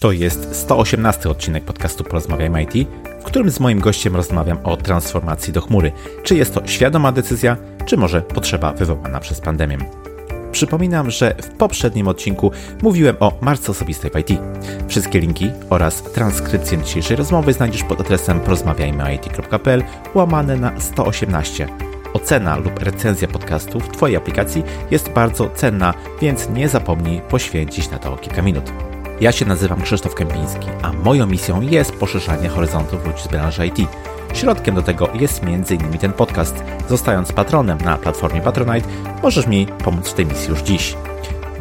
To jest 118 odcinek podcastu Porozmawiajmy IT, w którym z moim gościem rozmawiam o transformacji do chmury. Czy jest to świadoma decyzja, czy może potrzeba wywołana przez pandemię. Przypominam, że w poprzednim odcinku mówiłem o marce osobistej w IT. Wszystkie linki oraz transkrypcję dzisiejszej rozmowy znajdziesz pod adresem porozmawiajmyit.pl łamane na 118. Ocena lub recenzja podcastu w Twojej aplikacji jest bardzo cenna, więc nie zapomnij poświęcić na to kilka minut. Ja się nazywam Krzysztof Kępiński, a moją misją jest poszerzanie horyzontów ludzi z branży IT. Środkiem do tego jest m.in. ten podcast. Zostając patronem na platformie Patronite, możesz mi pomóc w tej misji już dziś.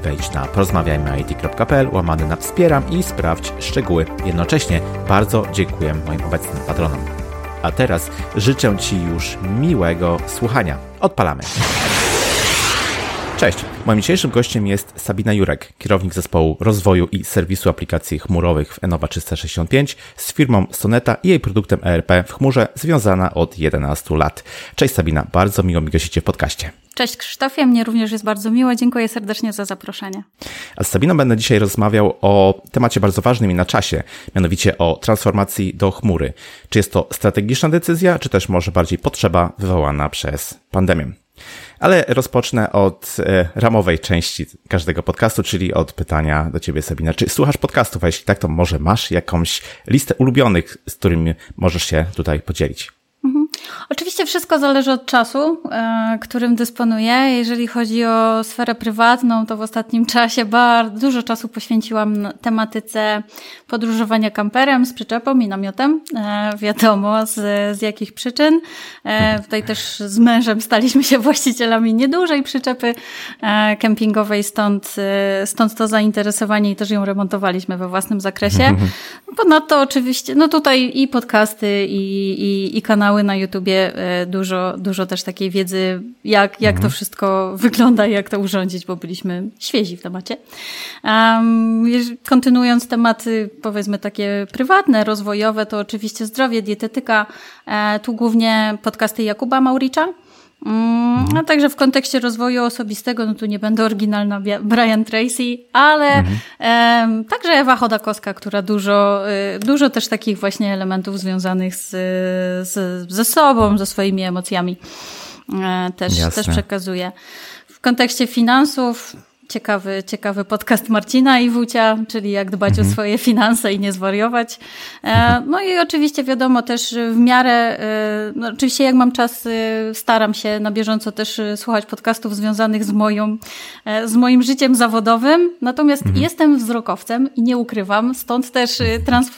Wejdź na porozmawiajmyit.pl łamany na wspieram i sprawdź szczegóły. Jednocześnie bardzo dziękuję moim obecnym patronom. A teraz życzę Ci już miłego słuchania. Odpalamy. Cześć, moim dzisiejszym gościem jest Sabina Jurek, kierownik zespołu rozwoju i serwisu aplikacji chmurowych w Enova 365 z firmą Soneta i jej produktem ERP w chmurze związana od 11 lat. Cześć Sabina, bardzo miło mi gościcie w podcaście. Cześć Krzysztofie, mnie również jest bardzo miło. Dziękuję serdecznie za zaproszenie. A z Sabiną będę dzisiaj rozmawiał o temacie bardzo ważnym i na czasie, mianowicie o transformacji do chmury. Czy jest to strategiczna decyzja, czy też może bardziej potrzeba wywołana przez pandemię? Ale rozpocznę od e, ramowej części każdego podcastu, czyli od pytania do Ciebie, Sabina. Czy słuchasz podcastów? A jeśli tak, to może masz jakąś listę ulubionych, z którymi możesz się tutaj podzielić? Oczywiście wszystko zależy od czasu, e, którym dysponuję. Jeżeli chodzi o sferę prywatną, to w ostatnim czasie bardzo dużo czasu poświęciłam tematyce podróżowania kamperem z przyczepą i namiotem. E, wiadomo z, z jakich przyczyn. E, tutaj też z mężem staliśmy się właścicielami niedużej przyczepy kempingowej, stąd, stąd to zainteresowanie i też ją remontowaliśmy we własnym zakresie. Ponadto oczywiście, no tutaj i podcasty, i, i, i kanały na YouTubie, e, dużo, dużo też takiej wiedzy, jak, jak mhm. to wszystko wygląda i jak to urządzić, bo byliśmy świezi w temacie. Um, kontynuując tematy, powiedzmy takie prywatne, rozwojowe, to oczywiście zdrowie, dietetyka, e, tu głównie podcasty Jakuba Mauricza, Mm, a także w kontekście rozwoju osobistego, no tu nie będę oryginalna Brian Tracy, ale mhm. także Ewa Chodakowska, która dużo, y, dużo też takich właśnie elementów związanych z, z, ze sobą, ze swoimi emocjami e, też, też przekazuje. W kontekście finansów, ciekawy, ciekawy podcast Marcina i Wucia, czyli jak dbać mhm. o swoje finanse i nie zwariować. E, no i oczywiście wiadomo też w miarę, e, no oczywiście jak mam czas, e, staram się na bieżąco też słuchać podcastów związanych z moją, z moim życiem zawodowym, natomiast mhm. jestem wzrokowcem i nie ukrywam, stąd też trans,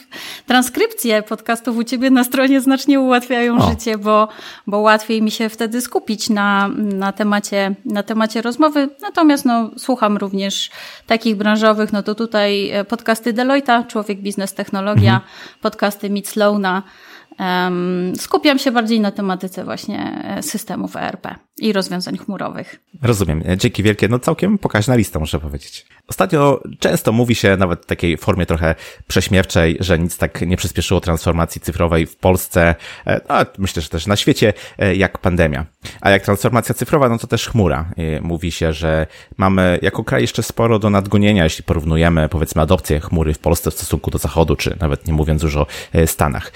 transkrypcje podcastów u Ciebie na stronie znacznie ułatwiają o. życie, bo, bo łatwiej mi się wtedy skupić na, na, temacie, na temacie rozmowy, natomiast no słucham słucham również takich branżowych, no to tutaj e, podcasty Deloitte, Człowiek, Biznes, Technologia, mhm. podcasty Meet Slowna. Um, skupiam się bardziej na tematyce właśnie e, systemów ERP i rozwiązań chmurowych. Rozumiem. Dzięki wielkie. No całkiem pokaźna lista, muszę powiedzieć. Ostatnio często mówi się nawet w takiej formie trochę prześmiewczej, że nic tak nie przyspieszyło transformacji cyfrowej w Polsce, e, a myślę, że też na świecie, e, jak pandemia. A jak transformacja cyfrowa, no to też chmura. Mówi się, że mamy jako kraj jeszcze sporo do nadgonienia, jeśli porównujemy powiedzmy adopcję chmury w Polsce w stosunku do Zachodu, czy nawet nie mówiąc już o Stanach.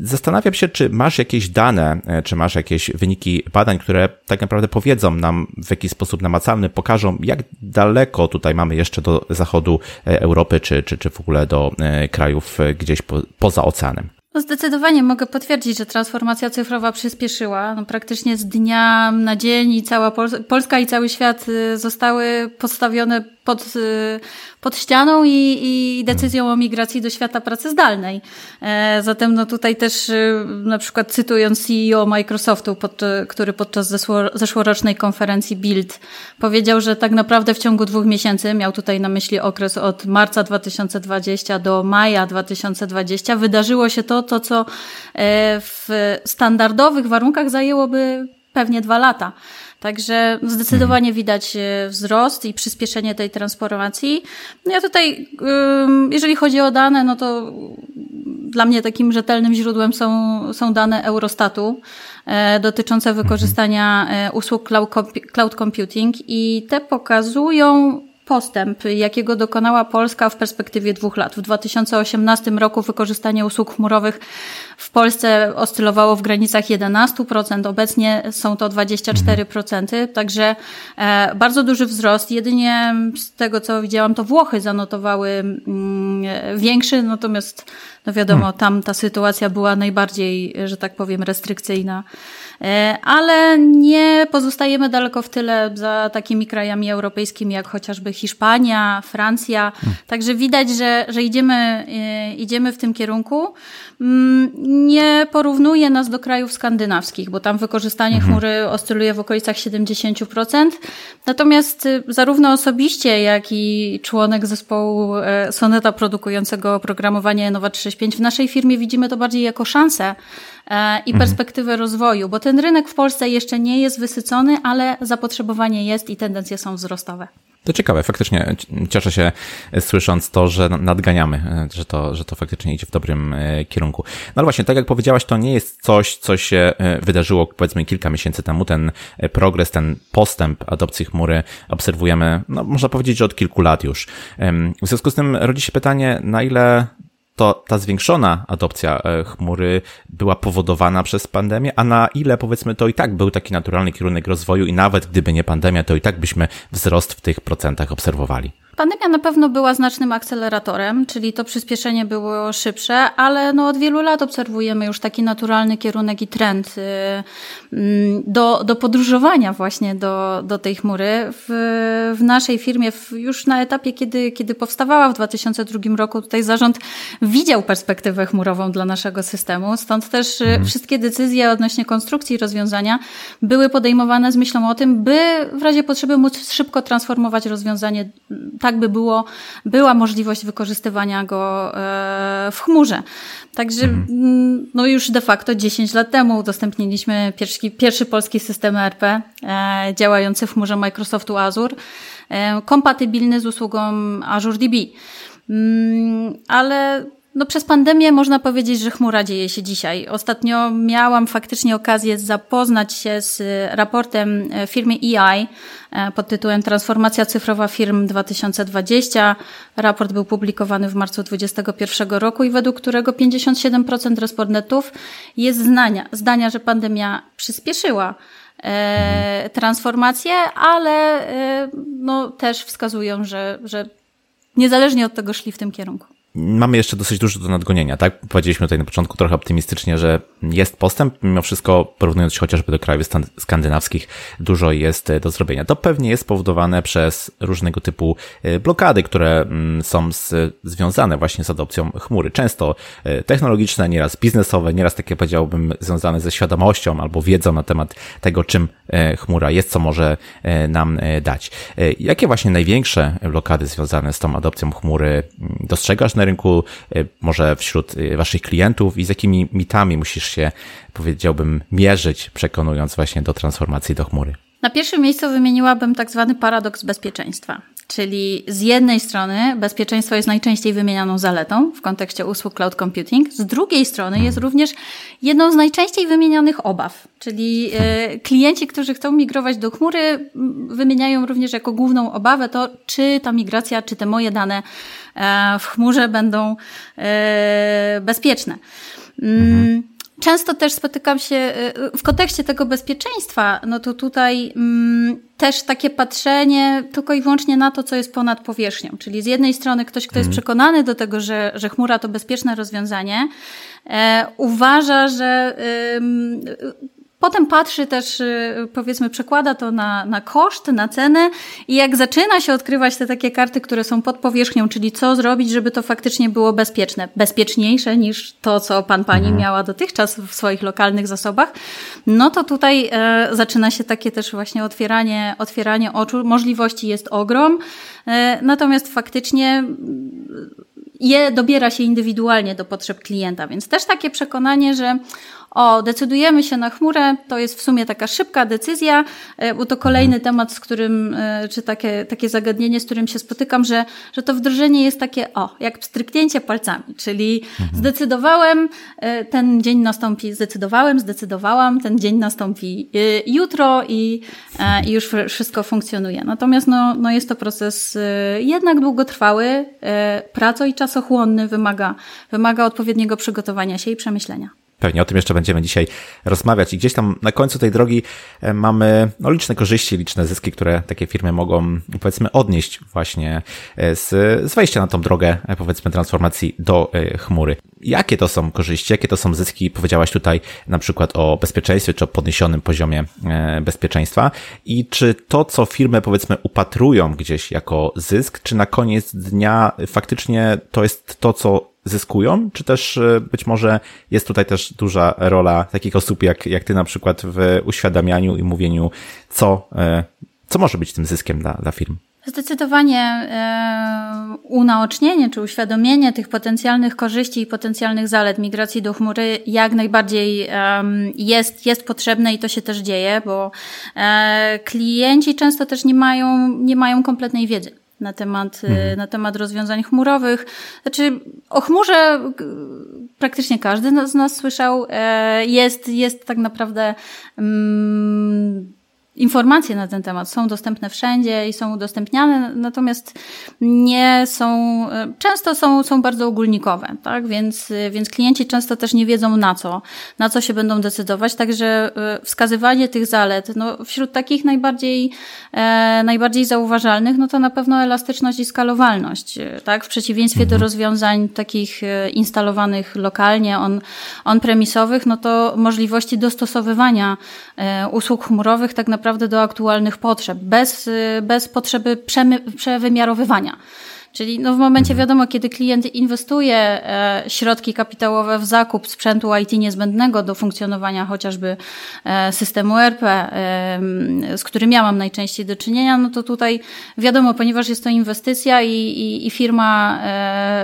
Zastanawiam się, czy masz jakieś dane, czy masz jakieś wyniki badań, które tak naprawdę powiedzą nam w jakiś sposób namacalny, pokażą, jak daleko tutaj mamy jeszcze do zachodu e, Europy, czy, czy, czy w ogóle do e, krajów e, gdzieś po, poza oceanem. No zdecydowanie mogę potwierdzić, że transformacja cyfrowa przyspieszyła. No praktycznie z dnia na dzień i cała Pol Polska i cały świat zostały postawione pod, y, pod ścianą i, i decyzją o migracji do świata pracy zdalnej. E, zatem no tutaj też y, na przykład cytując CEO Microsoftu, pod, który podczas zeszło, zeszłorocznej konferencji Build powiedział, że tak naprawdę w ciągu dwóch miesięcy, miał tutaj na myśli okres od marca 2020 do maja 2020, wydarzyło się to, to co e, w standardowych warunkach zajęłoby pewnie dwa lata. Także zdecydowanie widać e, wzrost i przyspieszenie tej transformacji. No ja tutaj, jeżeli chodzi o dane, no to dla mnie takim rzetelnym źródłem są, są dane Eurostatu e, dotyczące wykorzystania e, usług cloud computing i te pokazują postęp, jakiego dokonała Polska w perspektywie dwóch lat. W 2018 roku wykorzystanie usług chmurowych w Polsce oscylowało w granicach 11%, obecnie są to 24%, także e, bardzo duży wzrost. Jedynie z tego, co widziałam, to Włochy zanotowały mm, większy, natomiast no wiadomo, hmm. tam ta sytuacja była najbardziej, że tak powiem, restrykcyjna. E, ale nie pozostajemy daleko w tyle za takimi krajami europejskimi, jak chociażby Hiszpania, Francja. Hmm. Także widać, że, że idziemy, e, idziemy w tym kierunku. Mm, nie porównuje nas do krajów skandynawskich, bo tam wykorzystanie mhm. chmury oscyluje w okolicach 70%. Natomiast y, zarówno osobiście, jak i członek zespołu e, Soneta produkującego oprogramowanie Innova 365 w naszej firmie widzimy to bardziej jako szansę e, i mhm. perspektywę rozwoju, bo ten rynek w Polsce jeszcze nie jest wysycony, ale zapotrzebowanie jest i tendencje są wzrostowe. To ciekawe, faktycznie cieszę się e, słysząc to, że nadganiamy, e, że to, że to faktycznie idzie w dobrym kierunku. No ale właśnie, tak jak powiedziałaś, to nie jest coś, co się wydarzyło powiedzmy kilka miesięcy temu. Ten progres, ten postęp adopcji chmury obserwujemy, no można powiedzieć, że od kilku lat już. W związku z tym rodzi się pytanie, na ile to ta zwiększona adopcja e, chmury była powodowana przez pandemię, a na ile powiedzmy to i tak był taki naturalny kierunek rozwoju i nawet gdyby nie pandemia, to i tak byśmy wzrost w tych procentach obserwowali. Pandemia na pewno była znacznym akceleratorem, czyli to przyspieszenie było szybsze, ale no od wielu lat obserwujemy już taki naturalny kierunek i trend y, mm, do, do podróżowania właśnie do, do tej chmury. W, w naszej firmie już na etapie, kiedy, kiedy powstawała w 2002 roku, tutaj zarząd widział perspektywę chmurową dla naszego systemu, stąd też y, mhm. wszystkie decyzje odnośnie konstrukcji rozwiązania były podejmowane z myślą o tym, by w razie potrzeby móc szybko transformować rozwiązanie tak, by było, była możliwość wykorzystywania go e, w chmurze. Także mhm. mm, no już de facto 10 lat temu udostępniliśmy pierwszy, pierwszy polski system ERP e, działający w chmurze Microsoftu Azure, e, kompatybilny z usługą Azure DB. Mm, ale no przez pandemię można powiedzieć, że chmura dzieje się dzisiaj. Ostatnio miałam faktycznie okazję zapoznać się z raportem e, firmy EI e, pod tytułem Transformacja cyfrowa firm 2020. Raport był publikowany w marcu 2021 roku i według którego 57% respondentów jest zdania, zdania, że pandemia przyspieszyła e, transformację, ale e, no, też wskazują, że, że niezależnie od tego szli w tym kierunku mamy jeszcze dosyć dużo do nadgonienia, tak? Powiedzieliśmy tutaj na początku trochę optymistycznie, że jest postęp, mimo wszystko porównując się chociażby do krajów skandynawskich, dużo jest e, do zrobienia. To pewnie jest spowodowane przez różnego typu e, blokady, które mm, są z, związane właśnie z adopcją chmury. Często e, technologiczne, nieraz biznesowe, nieraz takie powiedziałbym związane ze świadomością albo wiedzą na temat tego, czym chmura jest, co może nam dać. Jakie właśnie największe blokady związane z tą adopcją chmury mm, dostrzegasz na rynku, y, może wśród y, waszych klientów i z jakimi mitami musisz się, powiedziałbym, mierzyć, przekonując właśnie do transformacji do chmury? Na pierwszym miejscu wymieniłabym tak zwany paradoks bezpieczeństwa. Czyli z jednej strony bezpieczeństwo jest najczęściej wymienianą zaletą w kontekście usług cloud computing, z drugiej strony jest mhm. również jedną z najczęściej wymienianych obaw. Czyli e, klienci, którzy chcą migrować do chmury, wymieniają również jako główną obawę to, czy ta migracja, czy te moje dane e, w chmurze będą e, bezpieczne. Mm, mhm. Często też spotykam się y, w kontekście tego bezpieczeństwa, no to tutaj mm, też takie patrzenie tylko i wyłącznie na to, co jest ponad powierzchnią. Czyli z jednej strony ktoś, kto jest mhm. przekonany do tego, że, że chmura to bezpieczne rozwiązanie, e, uważa, że y, Potem patrzy też, y, powiedzmy, przekłada to na, na koszt, na cenę i jak zaczyna się odkrywać te takie karty, które są pod powierzchnią, czyli co zrobić, żeby to faktycznie było bezpieczne, bezpieczniejsze niż to, co pan pani mhm. miała dotychczas w swoich lokalnych zasobach, no to tutaj e, zaczyna się takie też właśnie otwieranie, otwieranie oczu. Możliwości jest ogrom, e, natomiast faktycznie je dobiera się indywidualnie do potrzeb klienta, więc też takie przekonanie, że o, decydujemy się na chmurę, to jest w sumie taka szybka decyzja, e, bo to kolejny mhm. temat, z którym, e, czy takie, takie zagadnienie, z którym się spotykam, że, że to wdrożenie jest takie, o, jak stryknięcie palcami, czyli mhm. zdecydowałem, e, ten dzień nastąpi, zdecydowałem, zdecydowałam, ten dzień nastąpi jutro i, i już wszystko funkcjonuje. Natomiast no, no jest to proces jednak długotrwały, praco i czasochłonny, wymaga, wymaga odpowiedniego przygotowania się i przemyślenia. Pewnie o tym jeszcze będziemy dzisiaj rozmawiać. I gdzieś tam na końcu tej drogi e, mamy no, liczne korzyści, liczne zyski, które takie firmy mogą, powiedzmy, odnieść właśnie e, z, z wejścia na tą drogę, e, powiedzmy, transformacji do chmury. Jakie to są korzyści, jakie to są zyski? Powiedziałaś tutaj na przykład o bezpieczeństwie, czy o podniesionym poziomie bezpieczeństwa. I czy to, co firmy, powiedzmy, upatrują gdzieś jako zysk, czy na koniec dnia faktycznie to jest to, co zyskują, czy też e, być może jest tutaj też duża rola takich osób jak, jak ty na przykład w uświadamianiu i mówieniu, co, e, co może być tym zyskiem dla, dla firm? Zdecydowanie e, unaocznienie czy uświadomienie tych potencjalnych korzyści i potencjalnych zalet migracji do chmury jak najbardziej jest, jest potrzebne i to się też dzieje, bo klienci często też nie mają, nie mają kompletnej wiedzy na temat, mhm. na temat rozwiązań chmurowych. Znaczy, o chmurze praktycznie każdy z nas słyszał. E, jest, jest tak naprawdę. Mm, informacje na ten temat są dostępne wszędzie i są udostępniane, natomiast nie są, często są, są bardzo ogólnikowe, tak? Więc, więc klienci często też nie wiedzą na co, na co się będą decydować, także e, wskazywanie tych zalet, no wśród takich najbardziej, e, najbardziej zauważalnych, no to na pewno elastyczność i skalowalność, e, tak? W przeciwieństwie do mhm. rozwiązań takich e, instalowanych lokalnie, on, on-premisowych, no to możliwości dostosowywania e, usług chmurowych tak naprawdę naprawdę do aktualnych potrzeb, bez, y, bez potrzeby przewymiarowywania. Czyli no w momencie mhm. wiadomo, kiedy klient inwestuje e, środki kapitałowe w zakup sprzętu IT niezbędnego do funkcjonowania chociażby e, systemu e, z którym ja mam najczęściej do czynienia, no to tutaj wiadomo, ponieważ jest to inwestycja i, i, i firma,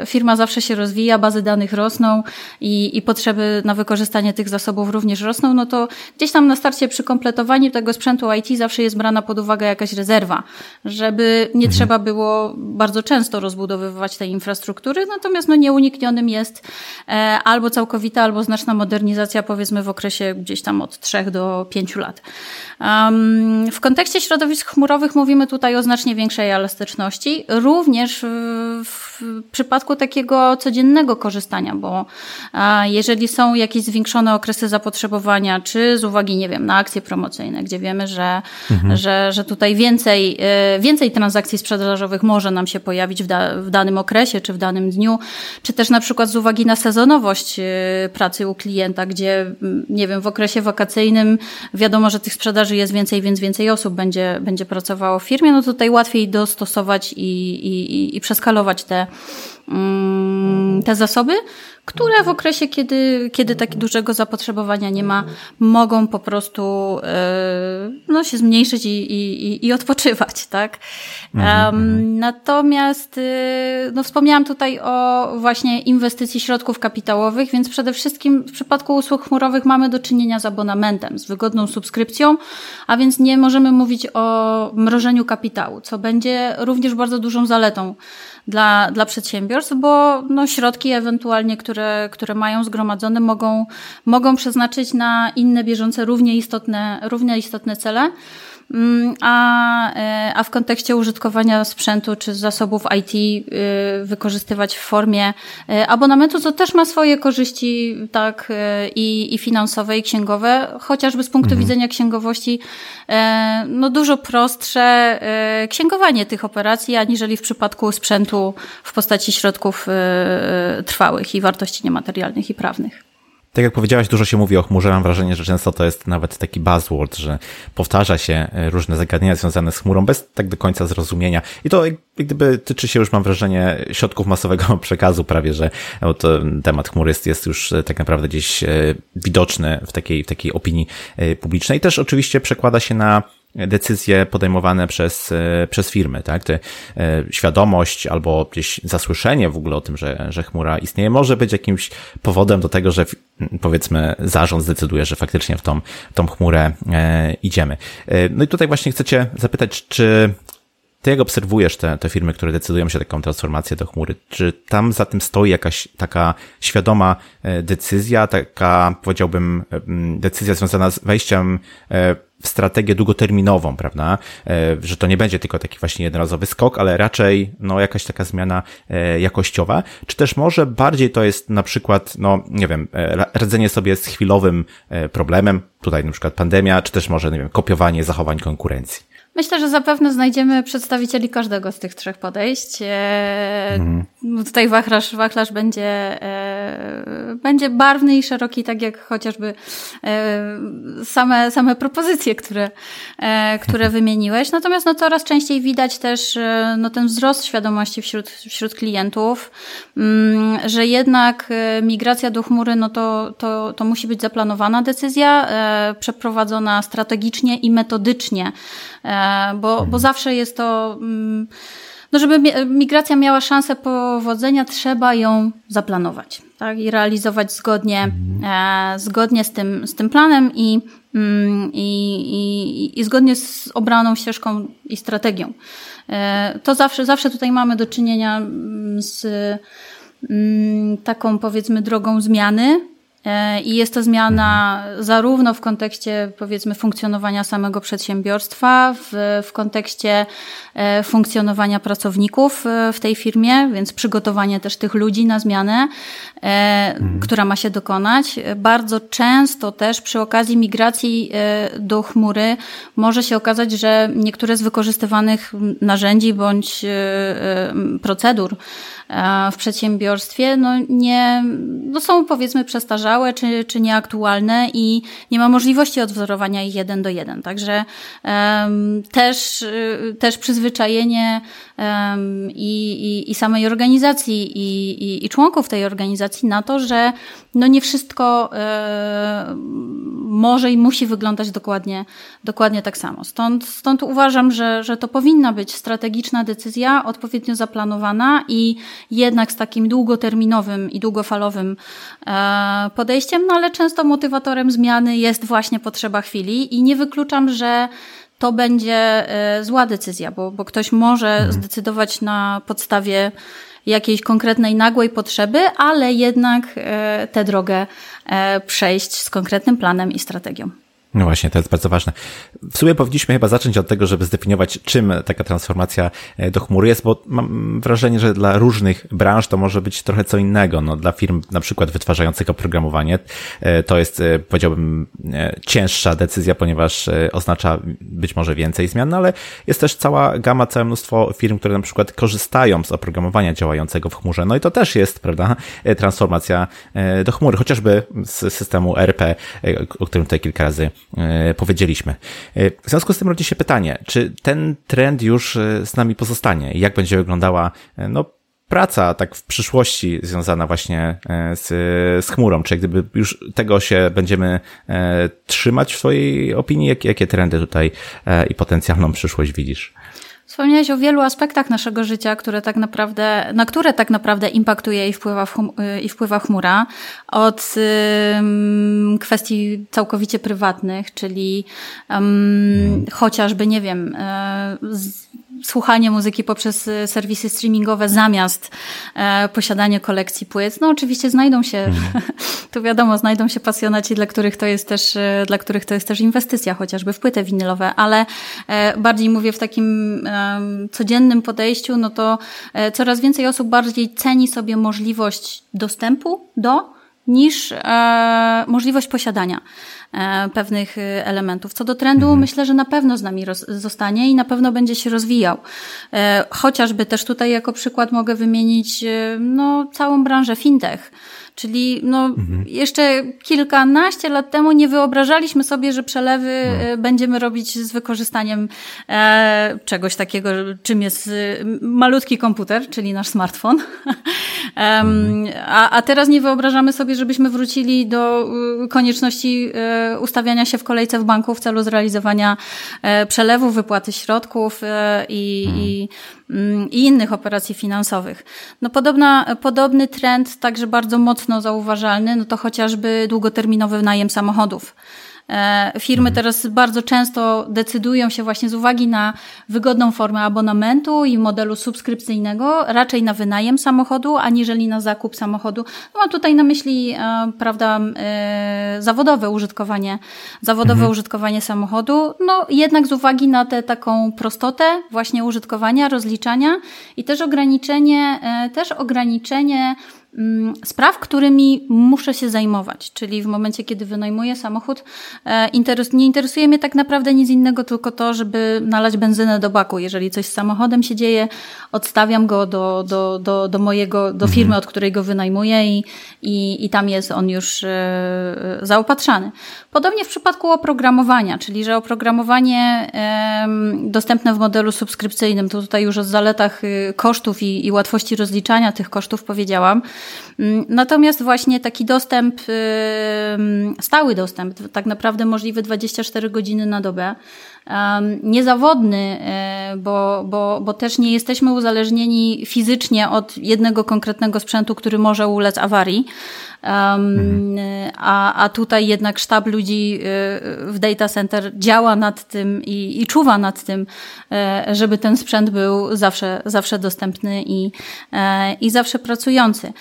firma zawsze się rozwija, bazy danych rosną i, i potrzeby na wykorzystanie tych zasobów również rosną, no to gdzieś tam na starcie przy kompletowaniu tego sprzętu IT zawsze jest brana pod uwagę jakaś rezerwa, żeby nie mhm. trzeba było bardzo często rozbudowywać tej infrastruktury, natomiast no nieuniknionym jest e, albo całkowita, albo znaczna modernizacja, powiedzmy w okresie gdzieś tam od 3 do 5 lat. W kontekście środowisk chmurowych mówimy tutaj o znacznie większej elastyczności, również w przypadku takiego codziennego korzystania, bo jeżeli są jakieś zwiększone okresy zapotrzebowania, czy z uwagi, nie wiem, na akcje promocyjne, gdzie wiemy, że, mhm. że, że tutaj więcej, e, więcej transakcji sprzedażowych może nam się pojawić w, da, w danym okresie, czy w danym dniu, czy też na przykład z uwagi na sezonowość e, pracy u klienta, gdzie, nie wiem, w okresie wakacyjnym wiadomo, że tych sprzedaży jest więcej, więc więcej osób będzie, będzie pracowało w firmie, no tutaj łatwiej dostosować i, i, i przeskalować te, mm, te zasoby, które w okresie, kiedy, kiedy tak dużego zapotrzebowania nie ma, mogą po prostu e, no, się zmniejszyć i, i, i odpoczywać, tak? Um, natomiast e, no, wspomniałam tutaj o właśnie inwestycji środków kapitałowych, więc przede wszystkim w przypadku usług chmurowych mamy do czynienia z abonamentem, z wygodną subskrypcją, a więc nie możemy mówić o mrożeniu kapitału, co będzie również bardzo dużą zaletą dla, dla przedsiębiorstw, bo no, środki ewentualnie, które, które mają zgromadzone, mogą, mogą przeznaczyć na inne bieżące, równie istotne, równie istotne cele. Mm, a, e, a w kontekście użytkowania sprzętu czy zasobów IT y, wykorzystywać w formie e, abonamentu, co też ma swoje korzyści tak e, i, i finansowe, i księgowe, chociażby z punktu mhm. widzenia księgowości no dużo prostsze księgowanie tych operacji, aniżeli w przypadku sprzętu w postaci środków trwałych i wartości niematerialnych i prawnych. Tak jak powiedziałaś, dużo się mówi o chmurze. Mam wrażenie, że często to jest nawet taki buzzword, że powtarza się e, różne zagadnienia związane z chmurą bez tak do końca zrozumienia. I to jak gdyby tyczy się już, mam wrażenie, środków masowego przekazu prawie, że to temat chmury jest, jest już e, tak naprawdę gdzieś e, widoczny w takiej, w takiej opinii publicznej. Też oczywiście przekłada się na decyzje podejmowane przez, przez firmy, tak? Te, świadomość albo gdzieś zasłyszenie w ogóle o tym, że, że chmura istnieje, może być jakimś powodem do tego, że powiedzmy zarząd zdecyduje, że faktycznie w tą, tą chmurę idziemy. No i tutaj właśnie chcecie zapytać, czy ty jak obserwujesz te, te firmy, które decydują się taką transformację do chmury, czy tam za tym stoi jakaś taka świadoma e, decyzja, taka powiedziałbym decyzja związana z wejściem e, w strategię długoterminową, prawda? E, że to nie będzie tylko taki właśnie jednorazowy skok, ale raczej no, jakaś taka zmiana jakościowa. Czy też może bardziej to jest na przykład, no nie wiem, radzenie sobie z chwilowym problemem, tutaj na przykład pandemia, czy też może, nie wiem, kopiowanie zachowań konkurencji? Myślę, że zapewne znajdziemy przedstawicieli każdego z tych trzech podejść. Mhm. Tutaj wachlarz, wachlarz będzie, e, będzie barwny i szeroki, tak jak chociażby e, same, same propozycje, które, e, które wymieniłeś. Natomiast no, coraz częściej widać też no, ten wzrost świadomości wśród, wśród klientów, mm, że jednak migracja do chmury, no to, to, to musi być zaplanowana decyzja, przeprowadzona strategicznie i metodycznie bo, bo mhm. zawsze jest to. Mm, no, żeby migracja miała szansę powodzenia, trzeba ją zaplanować tak? i realizować zgodnie, mhm. e, zgodnie z, tym, z tym planem i, mm, i, i, i zgodnie z obraną ścieżką i strategią. E, to zawsze, zawsze tutaj mamy do czynienia mm, z taką, powiedzmy, drogą zmiany, E, I jest to zmiana zarówno w kontekście, powiedzmy, funkcjonowania samego przedsiębiorstwa, w, w kontekście e, funkcjonowania pracowników e, w tej firmie, więc przygotowanie też tych ludzi na zmianę, mhm. która ma się dokonać. Bardzo często też przy okazji migracji do chmury może się okazać, że niektóre z wykorzystywanych narzędzi bądź procedur, E, w przedsiębiorstwie, no nie, no są powiedzmy przestarzałe czy, czy nieaktualne i nie ma możliwości odwzorowania ich jeden do jeden. Także um, też, y, też przyzwyczajenie um, i, i, i samej organizacji i, i, i członków tej organizacji na to, że no nie wszystko e, może i musi wyglądać dokładnie, dokładnie tak samo. Stąd, stąd uważam, że, że to powinna być strategiczna decyzja, odpowiednio zaplanowana i jednak z takim długoterminowym i długofalowym e, podejściem, no ale często motywatorem zmiany jest właśnie potrzeba chwili i nie wykluczam, że to będzie e, zła decyzja, bo, bo ktoś może mhm. zdecydować na podstawie jakiejś konkretnej nagłej potrzeby, ale jednak e, tę drogę przejść z konkretnym planem i strategią. No właśnie, to jest bardzo ważne. W sumie powinniśmy chyba zacząć od tego, żeby zdefiniować, czym taka transformacja e, do chmury jest, bo mam wrażenie, że dla różnych branż to może być trochę co innego. No, dla firm na przykład wytwarzających oprogramowanie e, to jest, e, powiedziałbym, cięższa decyzja, ponieważ oznacza być może więcej zmian, no ale jest też cała gama, całe mnóstwo firm, które na przykład korzystają z oprogramowania działającego w chmurze. No i to też jest, prawda, transformacja do chmury, chociażby z systemu RP, o którym tutaj kilka razy powiedzieliśmy. E, w związku z tym rodzi się pytanie, czy ten trend już e, z nami pozostanie? Jak będzie wyglądała no, praca tak w przyszłości związana właśnie z, z chmurą? Czy gdyby już tego się będziemy trzymać w swojej opinii? Jakie trendy tutaj i potencjalną przyszłość widzisz? Wspomniałeś o wielu aspektach naszego życia, które tak naprawdę, na które tak naprawdę impaktuje i wpływa, chum, i wpływa chmura. Od kwestii całkowicie prywatnych, czyli chociażby, nie wiem, z, słuchanie muzyki poprzez e, serwisy streamingowe zamiast e, posiadanie kolekcji płyt. No oczywiście znajdą się, mm. tu wiadomo, znajdą się pasjonaci, dla których to jest też, e, dla których to jest też inwestycja, chociażby w płyty winylowe, ale e, bardziej mówię w takim e, codziennym podejściu, no to e, coraz więcej osób bardziej ceni sobie możliwość dostępu do niż e, możliwość posiadania. E, pewnych e, elementów. Co do trendu, mhm. myślę, że na pewno z nami zostanie i na pewno będzie się rozwijał. E, chociażby też tutaj jako przykład mogę wymienić no, całą branżę fintech. Czyli no, mhm. jeszcze kilkanaście lat temu nie wyobrażaliśmy sobie, że przelewy no. będziemy robić z wykorzystaniem e, czegoś takiego, czym jest malutki komputer, czyli nasz smartfon. mhm. a, a teraz nie wyobrażamy sobie, sobie, żebyśmy wrócili do konieczności ustawiania się w kolejce w banku w celu zrealizowania przelewu, wypłaty środków i, hmm. i mm, i innych operacji finansowych. No podobna, podobny trend, także bardzo mocno zauważalny, no to chociażby długoterminowy najem samochodów. E, firmy mhm. teraz bardzo często decydują się właśnie z uwagi na wygodną formę abonamentu i modelu subskrypcyjnego raczej na wynajem samochodu, aniżeli na zakup samochodu. No mam tutaj na myśli, e, prawda, e, zawodowe użytkowanie, zawodowe mhm. użytkowanie samochodu. No jednak z uwagi na tę taką prostotę właśnie użytkowania, rozliczania i też ograniczenie, też ograniczenie spraw, którymi muszę się zajmować. Czyli w momencie, kiedy wynajmuję samochód, e, nie interesuje mnie tak naprawdę nic innego, tylko to, żeby nalać benzynę do baku. Jeżeli coś z samochodem się dzieje, odstawiam go do, do, do, do mojego, do firmy, mhm. od której go wynajmuję i, i, i tam jest on już e, zaopatrzany. Podobnie w przypadku oprogramowania, czyli że oprogramowanie dostępne w modelu subskrypcyjnym, to tutaj już o zaletach y, kosztów i, i łatwości rozliczania tych kosztów powiedziałam. Mm, natomiast właśnie taki dostęp, stały dostęp, tak naprawdę możliwy 24 godziny na dobę, niezawodny, e, bo, bo, bo też nie jesteśmy uzależnieni fizycznie od jednego konkretnego sprzętu, który może ulec awarii. Um, a, a tutaj jednak sztab ludzi e, w data center działa nad tym i, i czuwa nad tym, e, żeby ten sprzęt był zawsze, zawsze dostępny i, i zawsze pracujący.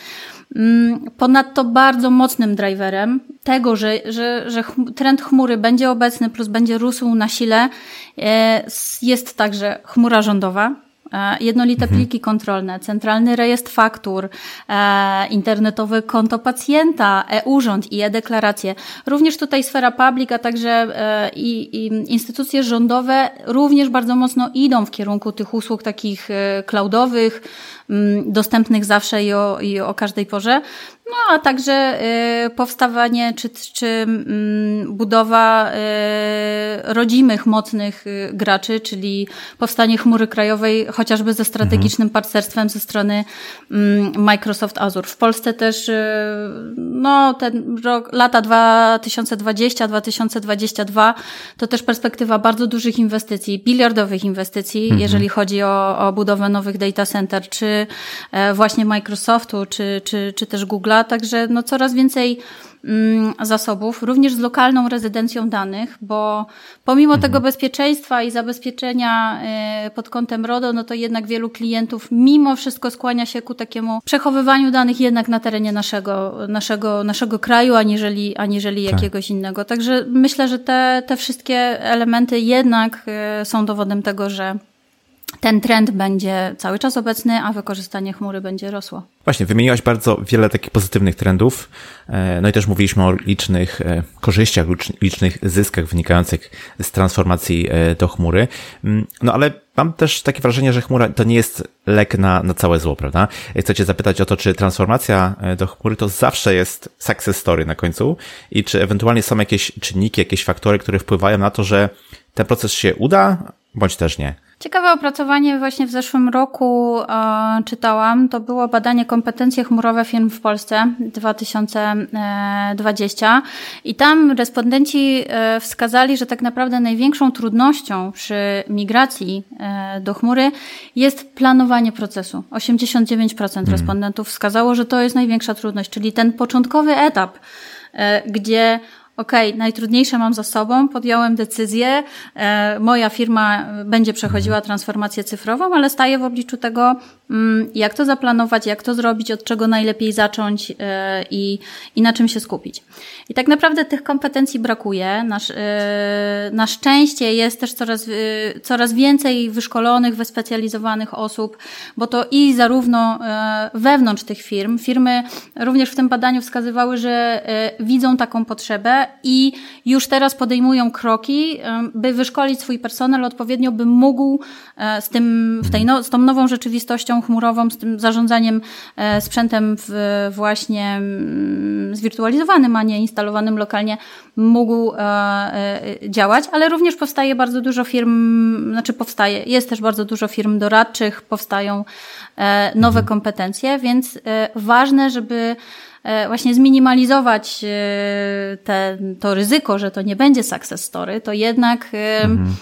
Mm, ponadto bardzo mocnym driverem tego, że, że, że trend chmury będzie obecny plus będzie rósł na sile, e, jest także chmura rządowa. E, jednolite mhm. pliki kontrolne, centralny rejestr faktur, e, internetowe konto pacjenta, e-urząd i e-deklaracje. Również tutaj sfera public, a także i, i instytucje rządowe również bardzo mocno idą w kierunku tych usług takich cloudowych, Mm, dostępnych zawsze i o, i o każdej porze. No a także y, powstawanie czy, czy mm, budowa y, rodzimych, mocnych y, graczy, czyli powstanie chmury krajowej chociażby ze strategicznym mhm. partnerstwem ze strony mm, Microsoft Azure. W Polsce też no, ten rok, lata 2020-2022 to też perspektywa bardzo dużych inwestycji, biliardowych inwestycji, mhm. jeżeli chodzi o, o budowę nowych data center, czy E, właśnie Microsoftu, czy, czy, czy też Google'a, także no coraz więcej mm, zasobów, również z lokalną rezydencją danych, bo pomimo mhm. tego bezpieczeństwa i zabezpieczenia e, pod kątem RODO, no to jednak wielu klientów mimo wszystko skłania się ku takiemu przechowywaniu danych jednak na terenie naszego, naszego, naszego kraju, aniżeli, aniżeli tak. jakiegoś innego. Także myślę, że te, te wszystkie elementy jednak e, są dowodem tego, że ten trend będzie cały czas obecny, a wykorzystanie chmury będzie rosło. Właśnie, wymieniłaś bardzo wiele takich pozytywnych trendów, e, no i też mówiliśmy o licznych e, korzyściach, licznych zyskach wynikających z transformacji e, do chmury. Mm, no ale mam też takie wrażenie, że chmura to nie jest lek na, na całe zło, prawda? Chcę Cię zapytać o to, czy transformacja do chmury to zawsze jest success story na końcu i czy ewentualnie są jakieś czynniki, jakieś faktory, które wpływają na to, że ten proces się uda, bądź też nie. Ciekawe opracowanie właśnie w zeszłym roku e, czytałam. To było badanie kompetencje chmurowe firm w Polsce 2020 i tam respondenci e, wskazali, że tak naprawdę największą trudnością przy migracji e, do chmury jest planowanie procesu. 89% hmm. respondentów wskazało, że to jest największa trudność, czyli ten początkowy etap, e, gdzie okej, okay, najtrudniejsze mam za sobą, podjąłem decyzję, e, moja firma będzie przechodziła transformację cyfrową, ale staję w obliczu tego, jak to zaplanować, jak to zrobić, od czego najlepiej zacząć e, i, i na czym się skupić. I tak naprawdę tych kompetencji brakuje. Nasz, e, na szczęście jest też coraz, e, coraz więcej wyszkolonych, wyspecjalizowanych osób, bo to i zarówno wewnątrz tych firm, firmy również w tym badaniu wskazywały, że widzą taką potrzebę, i już teraz podejmują kroki, by wyszkolić swój personel odpowiednio, by mógł z tym, w tej no, z tą nową rzeczywistością chmurową, z tym zarządzaniem e, sprzętem w, właśnie mm, zwirtualizowanym, a nie instalowanym lokalnie, mógł e, działać, ale również powstaje bardzo dużo firm, znaczy powstaje, jest też bardzo dużo firm doradczych, powstają nowe kompetencje, więc ważne, żeby właśnie zminimalizować te, to ryzyko, że to nie będzie success story, to jednak mhm.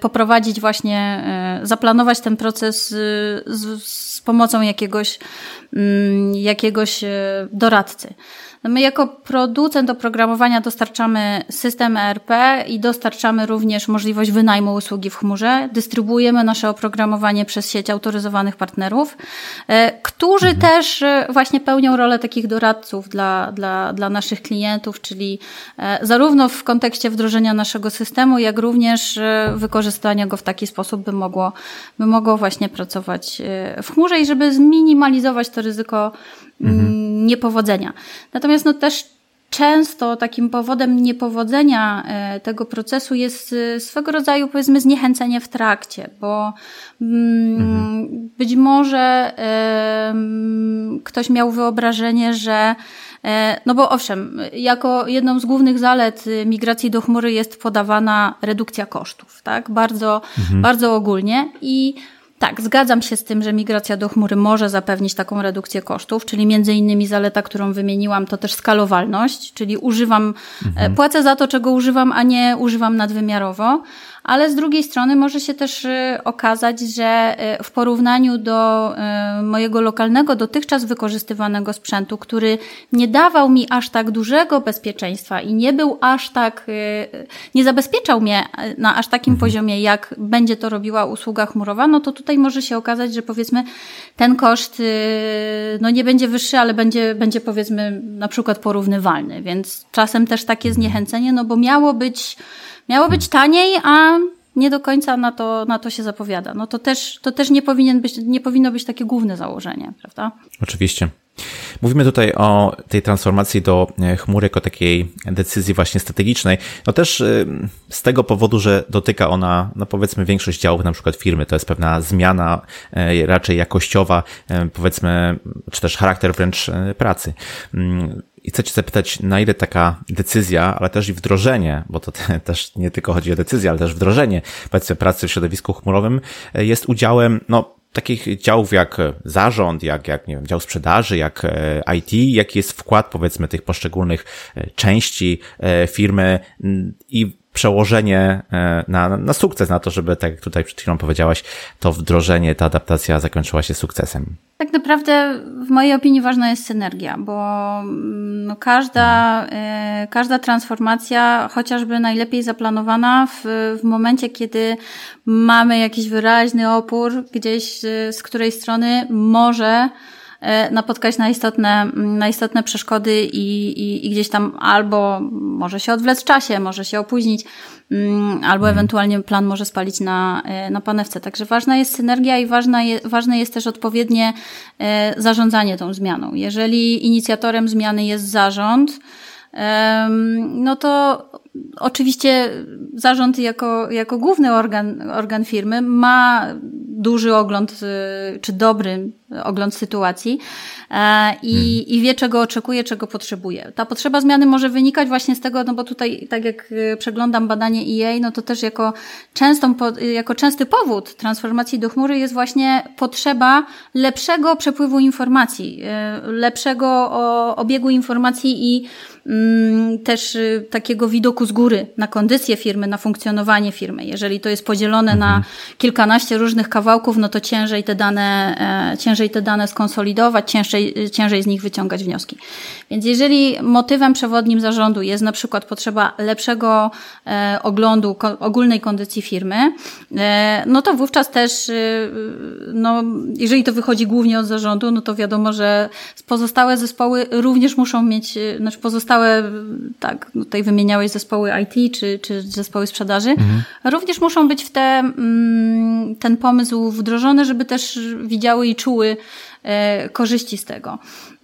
Poprowadzić właśnie, zaplanować ten proces z, z pomocą jakiegoś, mm, jakiegoś doradcy. No my jako producent oprogramowania dostarczamy system ERP i dostarczamy również możliwość wynajmu usługi w chmurze. Dystrybuujemy nasze oprogramowanie przez sieć autoryzowanych partnerów, e, którzy mhm. też e, właśnie pełnią rolę takich doradców dla, dla, dla naszych klientów, czyli e, zarówno w kontekście wdrożenia naszego systemu, jak również wykorzystania go w taki sposób, by mogło, by mogło właśnie pracować w chmurze i żeby zminimalizować to ryzyko mhm. niepowodzenia. Natomiast no też często takim powodem niepowodzenia e, tego procesu jest e, swego rodzaju, powiedzmy, zniechęcenie w trakcie, bo mm, mhm. być może ktoś miał wyobrażenie, że e, no bo owszem, jako jedną z głównych zalet migracji do chmury jest podawana redukcja kosztów, tak? Bardzo, mhm. bardzo ogólnie i tak, zgadzam się z tym, że migracja do chmury może zapewnić taką redukcję kosztów, czyli między innymi zaleta, którą wymieniłam, to też skalowalność, czyli używam, mhm. płacę za to, czego używam, a nie używam nadwymiarowo ale z drugiej strony może się też y, okazać, że y, w porównaniu do y, mojego lokalnego, dotychczas wykorzystywanego sprzętu, który nie dawał mi aż tak dużego bezpieczeństwa i nie był aż tak, nie zabezpieczał mnie na aż takim mhm. poziomie, jak będzie to robiła usługa chmurowa, no to tutaj może się okazać, że powiedzmy ten koszt no nie będzie wyższy, ale będzie, będzie powiedzmy na przykład porównywalny, więc czasem też takie zniechęcenie, no bo miało być Miało być taniej, a nie do końca na to, na to się zapowiada. No to też, to też nie, powinien być, nie powinno być takie główne założenie, prawda? Oczywiście. Mówimy tutaj o tej transformacji do e, chmury jako takiej decyzji właśnie strategicznej. No też e, z tego powodu, że dotyka ona, no powiedzmy, większość działów na przykład firmy. To jest pewna zmiana e, raczej jakościowa, powiedzmy, czy też charakter wręcz pracy. I chcę Cię zapytać, na ile taka decyzja, ale też i wdrożenie, bo to te, też nie tylko chodzi o decyzję, ale też wdrożenie, powiedzmy, pracy w środowisku chmurowym jest udziałem, no, takich działów jak zarząd, jak, jak nie wiem, dział sprzedaży, jak e, IT, jaki jest wkład powiedzmy tych poszczególnych e, części e, firmy? I przełożenie na, na sukces, na to, żeby, tak jak tutaj przed chwilą powiedziałaś, to wdrożenie, ta adaptacja zakończyła się sukcesem. Tak naprawdę w mojej opinii ważna jest synergia, bo no każda, każda transformacja, chociażby najlepiej zaplanowana w, w momencie, kiedy mamy jakiś wyraźny opór gdzieś z której strony może e, napotkać na istotne, na istotne przeszkody i, i, i gdzieś tam albo może się odwlec w czasie, może się opóźnić, mm, albo mhm. ewentualnie plan może spalić na, e, na panewce. Także ważna jest synergia i ważna je, ważne jest też odpowiednie e, zarządzanie tą zmianą. Jeżeli inicjatorem zmiany jest zarząd, no to oczywiście zarząd jako, jako główny organ, organ firmy ma duży ogląd, y, czy dobry ogląd sytuacji e, i, hmm. i wie, czego oczekuje, czego potrzebuje. Ta potrzeba zmiany może wynikać właśnie z tego, no bo tutaj, tak jak y, przeglądam badanie EA, no to też jako, częstą, jako częsty powód transformacji do chmury jest właśnie potrzeba lepszego przepływu informacji, y, lepszego obiegu informacji i mm, też takiego widoku z góry na kondycję firmy, na funkcjonowanie firmy. Jeżeli to jest podzielone mhm. na kilkanaście różnych kawałków, no to ciężej te dane, e, ciężej te dane skonsolidować, ciężej, ciężej z nich wyciągać wnioski. Więc jeżeli motywem przewodnim zarządu jest na przykład potrzeba lepszego e, oglądu ogólnej kondycji firmy, e, no to wówczas też, no, jeżeli to wychodzi głównie od zarządu, no to wiadomo, że pozostałe zespoły również muszą mieć, znaczy pozostałe, tak, tutaj wymieniałeś zespoły IT czy, czy zespoły sprzedaży, mhm. również muszą być w te, mm, ten pomysł wdrożony, żeby też widziały i czuły korzyści z tego.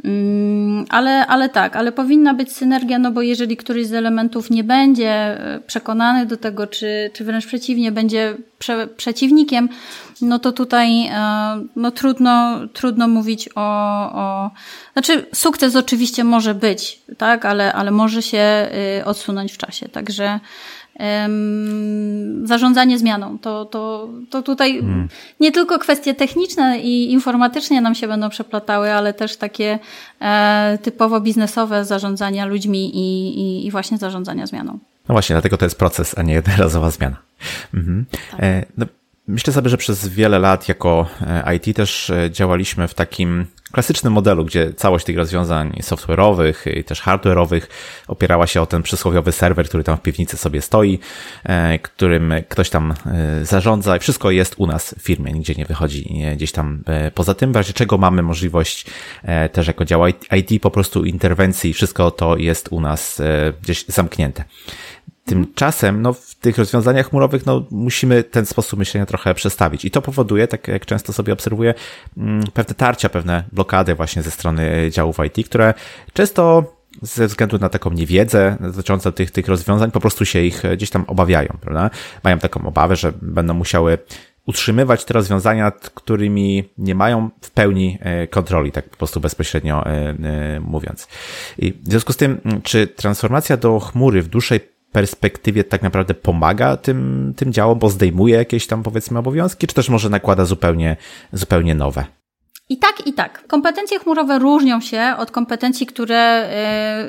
Mm, ale, ale tak, ale powinna być synergia, no bo jeżeli któryś z elementów nie będzie e, przekonany do tego, czy, czy wręcz przeciwnie, będzie prze, przeciwnikiem, no to tutaj e, no trudno, trudno mówić o, o. Znaczy, sukces oczywiście może być, tak, ale, ale może się odsunąć w czasie. Także zarządzanie zmianą. To, to, to tutaj hmm. nie tylko kwestie techniczne i informatycznie nam się będą przeplatały, ale też takie e, typowo biznesowe zarządzania ludźmi i, i, i właśnie zarządzania zmianą. No właśnie, dlatego to jest proces, a nie jednorazowa zmiana. Mhm. Tak. E, no, myślę sobie, że przez wiele lat jako e, IT też działaliśmy w takim klasycznym modelu, gdzie całość tych rozwiązań software'owych i też hardware'owych opierała się o ten przysłowiowy serwer, który tam w piwnicy sobie stoi, którym ktoś tam zarządza i wszystko jest u nas w firmie, nigdzie nie wychodzi gdzieś tam poza tym, w razie czego mamy możliwość też jako dział IT po prostu interwencji, wszystko to jest u nas gdzieś zamknięte. Tymczasem, no, w tych rozwiązaniach chmurowych, no, musimy ten sposób myślenia trochę przestawić. I to powoduje, tak jak często sobie obserwuję, mm, pewne tarcia, pewne blokady właśnie ze strony działów IT, które często ze względu na taką niewiedzę dotyczącą tych, tych rozwiązań, po prostu się ich gdzieś tam obawiają, prawda? Mają taką obawę, że będą musiały utrzymywać te rozwiązania, którymi nie mają w pełni e, kontroli, tak po prostu bezpośrednio e, e, mówiąc. I w związku z tym, czy transformacja do chmury w dłuższej perspektywie tak naprawdę pomaga tym, tym działom, bo zdejmuje jakieś tam powiedzmy obowiązki, czy też może nakłada zupełnie, zupełnie nowe? I tak, i tak. Kompetencje chmurowe różnią się od kompetencji, które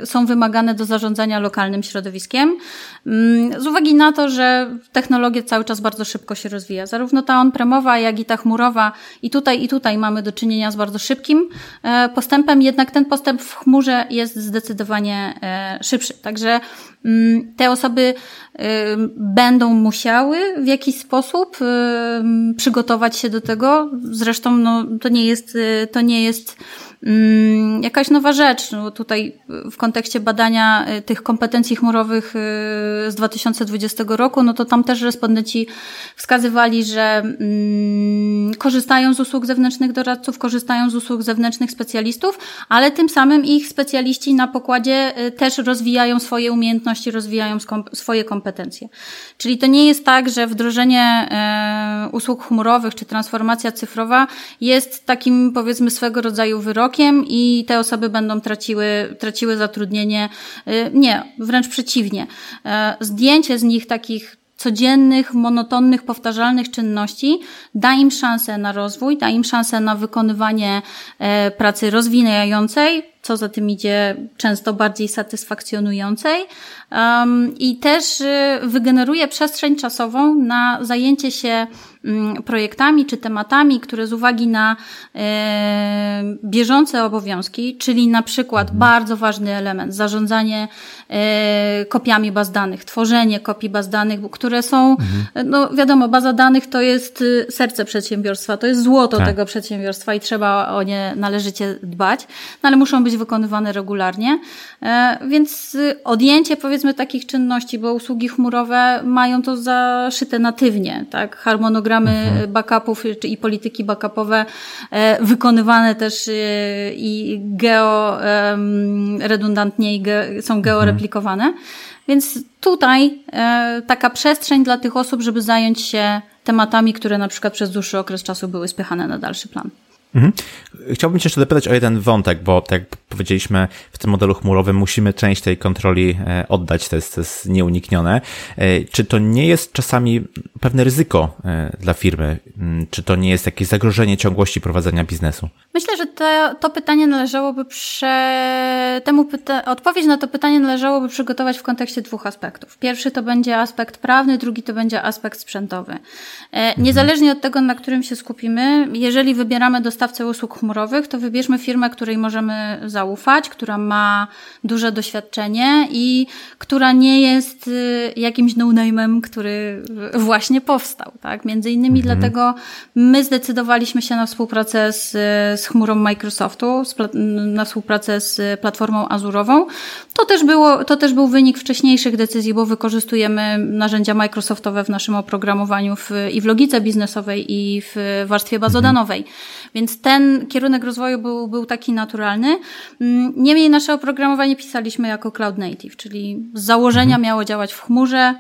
y, są wymagane do zarządzania lokalnym środowiskiem, mm, z uwagi na to, że technologia cały czas bardzo szybko się rozwija. Zarówno ta on-premowa, jak i ta chmurowa, i tutaj, i tutaj mamy do czynienia z bardzo szybkim e, postępem, jednak ten postęp w chmurze jest zdecydowanie e, szybszy. Także mm, te osoby będą musiały w jakiś sposób przygotować się do tego. Zresztą no, to nie jest, y, to nie jest jakaś nowa rzecz. No tutaj w kontekście badania y, tych kompetencji chmurowych y, z 2020 roku, no to tam też respondenci wskazywali, że mm, korzystają z usług zewnętrznych doradców, korzystają z usług zewnętrznych specjalistów, ale tym samym ich specjaliści na pokładzie y, też rozwijają swoje umiejętności, rozwijają swoje kompetencje. Czyli to nie jest tak, że wdrożenie usług chmurowych czy transformacja cyfrowa jest takim powiedzmy swego rodzaju wyrokiem, rokiem i te osoby będą traciły, traciły zatrudnienie. Y, nie, wręcz przeciwnie. E, zdjęcie z nich takich codziennych, monotonnych, powtarzalnych czynności da im szansę na rozwój, da im szansę na wykonywanie e, pracy rozwijającej, co za tym idzie często bardziej satysfakcjonującej um, i też y, wygeneruje przestrzeń czasową na zajęcie się projektami czy tematami, które z uwagi na e, bieżące obowiązki, czyli na przykład mhm. bardzo ważny element, zarządzanie kopiami baz danych, tworzenie kopii baz danych, które są, mhm. no wiadomo, baza danych to jest y, serce przedsiębiorstwa, to jest złoto tak. tego przedsiębiorstwa i trzeba o nie należycie dbać, no ale muszą być wykonywane regularnie. E, więc y, odjęcie powiedzmy takich czynności, bo usługi chmurowe mają to zaszyte natywnie, tak? Harmonogramy mhm. backupów i polityki backupowe e, wykonywane też y, i geo redundantnie i są georeplikowane. Mhm. Więc tutaj e, taka przestrzeń dla tych osób, żeby zająć się tematami, które na przykład przez dłuższy okres czasu były spychane na dalszy plan. Mhm. Chciałbym Cię jeszcze dopytać o jeden wątek, bo tak powiedzieliśmy, w tym modelu chmurowym musimy część tej kontroli e, oddać, to jest, to jest nieuniknione. E, czy to nie jest czasami pewne ryzyko e, dla firmy? Mm, czy to nie jest jakieś zagrożenie ciągłości prowadzenia biznesu? Myślę, że to, to pytanie należałoby prze... temu pyta... odpowiedź na to pytanie należałoby przygotować w kontekście dwóch aspektów. Pierwszy to będzie aspekt prawny, drugi to będzie aspekt sprzętowy. Mhm. Niezależnie od tego, na którym się skupimy, jeżeli wybieramy dostawcę usług chmurowych, to wybierzmy firmę, której możemy zaufać, która ma duże doświadczenie i która nie jest y, jakimś no-name'em, który właśnie powstał, tak? Między innymi mhm. dlatego my zdecydowaliśmy się na współpracę z, z chmurą Microsoftu, na współpracę z platformą Azurową. To też było, to też był wynik wcześniejszych decyzji, bo wykorzystujemy narzędzia Microsoftowe w naszym oprogramowaniu w, i w logice biznesowej i w warstwie bazodanowej. Mhm. Więc ten kierunek rozwoju był, był taki naturalny. Mm, niemniej nasze oprogramowanie pisaliśmy jako cloud native, czyli z założenia mhm. miało działać w chmurze,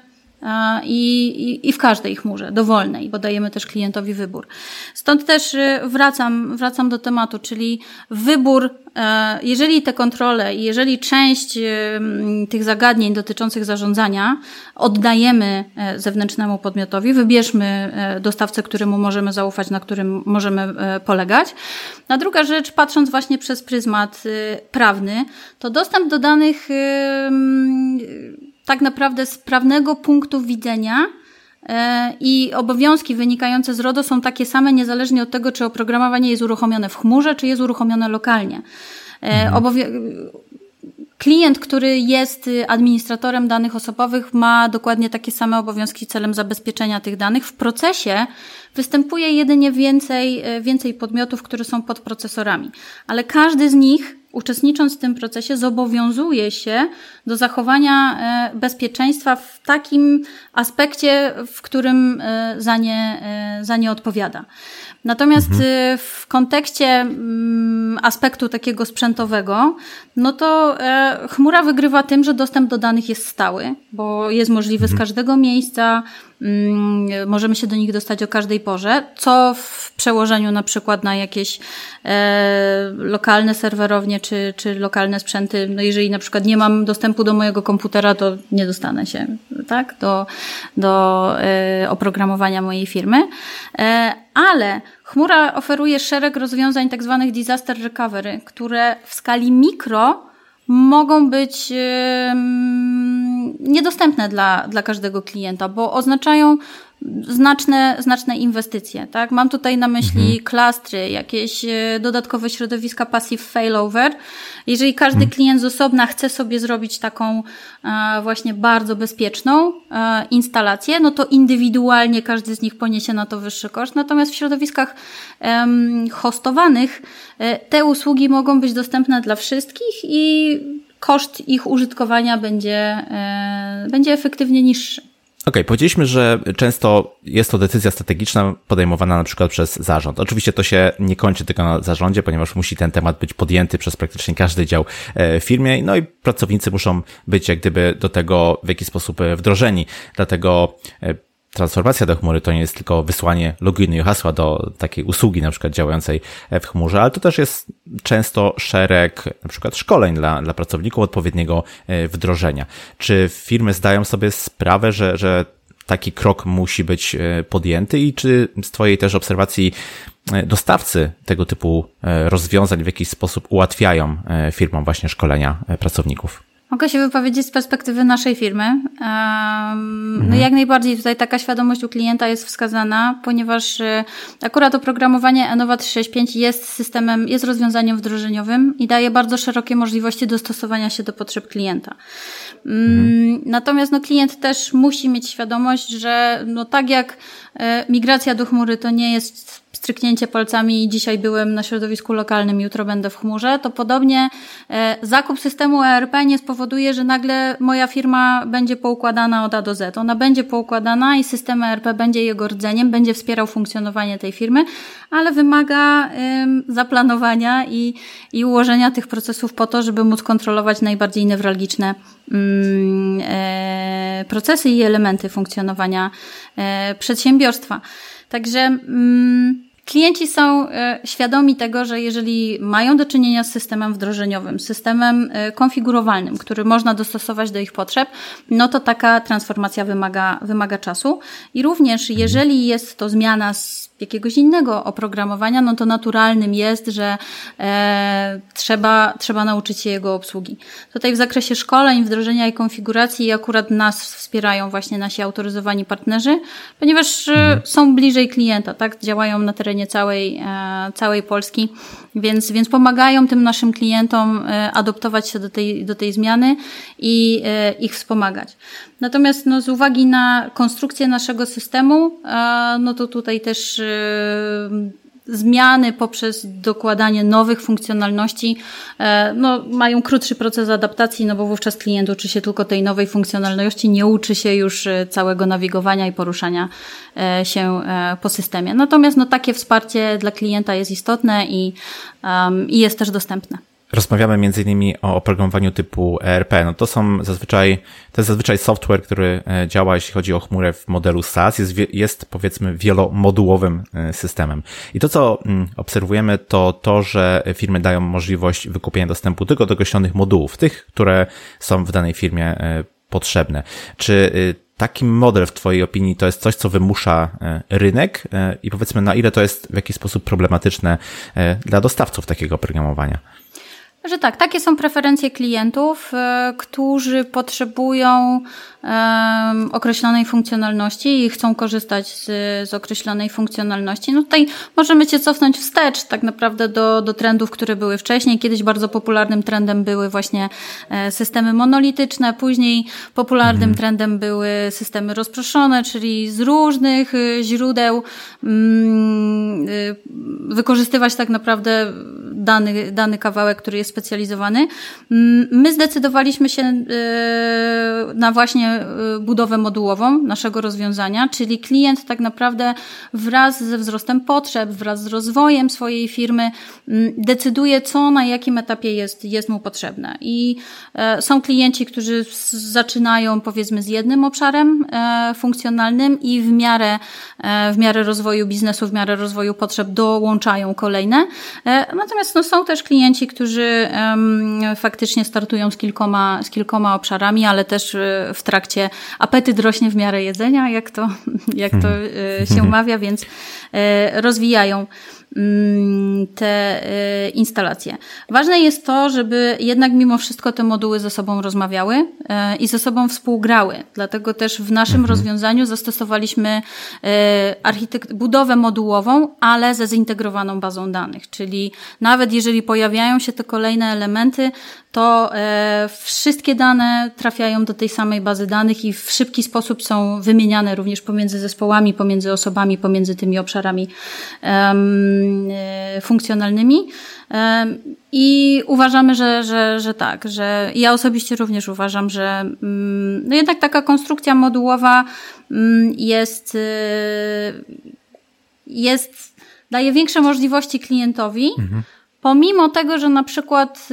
i, i, i w każdej chmurze, dowolnej, bo dajemy też klientowi wybór. Stąd też wracam, wracam do tematu, czyli wybór E, jeżeli te kontrole i jeżeli część e, tych zagadnień dotyczących zarządzania oddajemy e, zewnętrznemu podmiotowi, wybierzmy dostawcę, któremu możemy zaufać, na którym możemy polegać. A druga rzecz, patrząc właśnie przez pryzmat prawny, to dostęp do danych tak naprawdę z prawnego punktu widzenia i obowiązki wynikające z RODO są takie same, niezależnie od tego, czy oprogramowanie jest uruchomione w chmurze, czy jest uruchomione lokalnie. E, mhm. Klient, który jest administratorem danych osobowych, ma dokładnie takie same obowiązki celem zabezpieczenia tych danych. W procesie występuje jedynie więcej, e, więcej podmiotów, które są pod procesorami, ale każdy z nich uczestnicząc w tym procesie, zobowiązuje się do zachowania e, bezpieczeństwa w takim aspekcie, w którym e, za nie, e, za nie odpowiada. Natomiast mhm. w kontekście mm, aspektu takiego sprzętowego, no to chmura wygrywa tym, że dostęp do danych jest stały, bo jest możliwy mhm. z każdego miejsca, możemy się do nich dostać o każdej porze, co w przełożeniu na przykład na jakieś e, lokalne serwerownie czy, czy lokalne sprzęty, no jeżeli na przykład nie mam dostępu do mojego komputera, to nie dostanę się tak, do, do e, oprogramowania mojej firmy. E, ale chmura oferuje szereg rozwiązań tak zwanych disaster recovery, które w skali mikro mogą być niedostępne dla, dla każdego klienta, bo oznaczają znaczne, znaczne inwestycje. Tak? Mam tutaj na myśli mhm. klastry, jakieś e, dodatkowe środowiska passive failover. Jeżeli każdy mhm. klient z osobna chce sobie zrobić taką e, właśnie bardzo bezpieczną e, instalację, no to indywidualnie każdy z nich poniesie na to wyższy koszt. Natomiast w środowiskach hostowanych te usługi mogą być dostępne dla wszystkich i koszt ich użytkowania będzie, będzie efektywnie niższy. Okej, okay, powiedzieliśmy, że często jest to decyzja strategiczna podejmowana na przykład przez zarząd. Oczywiście to się nie kończy tylko na zarządzie, ponieważ musi ten temat być podjęty przez praktycznie każdy dział e, w firmie, no i pracownicy muszą być jak gdyby do tego w jakiś sposób e, wdrożeni. Dlatego e, transformacja do chmury to nie jest tylko wysłanie loginu i hasła do takiej usługi, na przykład działającej w chmurze, ale to też jest często szereg na przykład szkoleń dla, dla pracowników odpowiedniego e, wdrożenia. Czy firmy zdają sobie sprawę, że, że taki krok musi być e, podjęty i czy z Twojej też obserwacji e, dostawcy tego typu rozwiązań w jakiś sposób ułatwiają firmom właśnie szkolenia pracowników? Mogę się wypowiedzieć z perspektywy naszej firmy. Um, mhm. No jak najbardziej tutaj taka świadomość u klienta jest wskazana, ponieważ y, akurat oprogramowanie Enova 365 jest systemem, jest rozwiązaniem wdrożeniowym i daje bardzo szerokie możliwości dostosowania się do potrzeb klienta. Mm, mhm. Natomiast no, klient też musi mieć świadomość, że no, tak jak y, migracja do chmury to nie jest stryknięcie palcami dzisiaj byłem na środowisku lokalnym, jutro będę w chmurze, to podobnie e, zakup systemu ERP nie spowoduje, że nagle moja firma będzie poukładana od A do Z. Ona będzie poukładana i system ERP będzie jego rdzeniem, będzie wspierał funkcjonowanie tej firmy, ale wymaga zaplanowania i, i ułożenia tych procesów po to, żeby móc kontrolować najbardziej newralgiczne mm, e, procesy i elementy funkcjonowania e, przedsiębiorstwa. Także mm, Klienci są e, świadomi tego, że jeżeli mają do czynienia z systemem wdrożeniowym, systemem e, konfigurowalnym, który można dostosować do ich potrzeb, no to taka transformacja wymaga, wymaga czasu. I również jeżeli jest to zmiana z jakiegoś innego oprogramowania, no to naturalnym jest, że e, trzeba, trzeba nauczyć się jego obsługi. Tutaj w zakresie szkoleń, wdrożenia i konfiguracji akurat nas wspierają właśnie nasi autoryzowani partnerzy, ponieważ e, są bliżej klienta, tak? Działają na terenie całej, e, całej Polski, więc, więc pomagają tym naszym klientom e, adoptować się do tej, do tej zmiany i e, ich wspomagać. Natomiast no, z uwagi na konstrukcję naszego systemu, no to tutaj też zmiany poprzez dokładanie nowych funkcjonalności e, no, mają krótszy proces adaptacji, no bo wówczas klient uczy się tylko tej nowej funkcjonalności, nie uczy się już e, całego nawigowania i poruszania e, się po systemie. Natomiast no, takie wsparcie dla klienta jest istotne i, um, i jest też dostępne. Rozmawiamy innymi o oprogramowaniu typu ERP, no to są zazwyczaj, to jest zazwyczaj software, który e, działa, jeśli chodzi o chmurę w modelu SaaS, jest, jest powiedzmy wielomodułowym e, systemem. I to, co mm, obserwujemy, to to, że firmy dają możliwość wykupienia dostępu tylko do określonych modułów, tych, które są w danej firmie e, potrzebne. Czy y, taki model w Twojej opinii to jest coś, co wymusza rynek i powiedzmy na ile to jest w jakiś sposób problematyczne dla dostawców takiego oprogramowania? Że tak, takie są preferencje klientów, e, którzy potrzebują określonej funkcjonalności i chcą korzystać z, z określonej funkcjonalności. No tutaj możemy się cofnąć wstecz tak naprawdę do, do trendów, które były wcześniej. Kiedyś bardzo popularnym trendem były właśnie e, systemy monolityczne, później popularnym mhm. trendem były systemy rozproszone, czyli z różnych e, źródeł um, wykorzystywać tak naprawdę dany, dany kawałek, który jest specjalizowany. Mm, my zdecydowaliśmy się e, na właśnie e, budowę modułową naszego rozwiązania, czyli klient tak naprawdę wraz ze wzrostem potrzeb, wraz z rozwojem swojej firmy mm, decyduje, co na jakim etapie jest, jest mu potrzebne. I e, są klienci, którzy zaczynają powiedzmy z jednym obszarem funkcjonalnym i w miarę, w miarę rozwoju biznesu, w miarę rozwoju potrzeb dołączają kolejne. Natomiast no, są też klienci, którzy faktycznie startują z kilkoma, z kilkoma obszarami, ale też e, w trakcie apetyt rośnie w miarę jedzenia, jak to, jak to e, się mawia, więc e, rozwijają Mm, te y, instalacje. Ważne jest to, żeby jednak mimo wszystko te moduły ze sobą rozmawiały i ze sobą współgrały. Dlatego też w naszym mhm. rozwiązaniu zastosowaliśmy y, budowę modułową, ale ze zintegrowaną bazą danych. Czyli nawet jeżeli pojawiają się te kolejne elementy, to wszystkie dane trafiają do tej samej bazy danych i w szybki sposób są wymieniane również pomiędzy zespołami, pomiędzy osobami, pomiędzy tymi obszarami E, funkcjonalnymi. E, I uważamy, że, że, że tak, że ja osobiście również uważam, że mm, no jednak taka konstrukcja modułowa mm, jest, e, jest daje większe możliwości klientowi. Mhm. Pomimo tego, że na przykład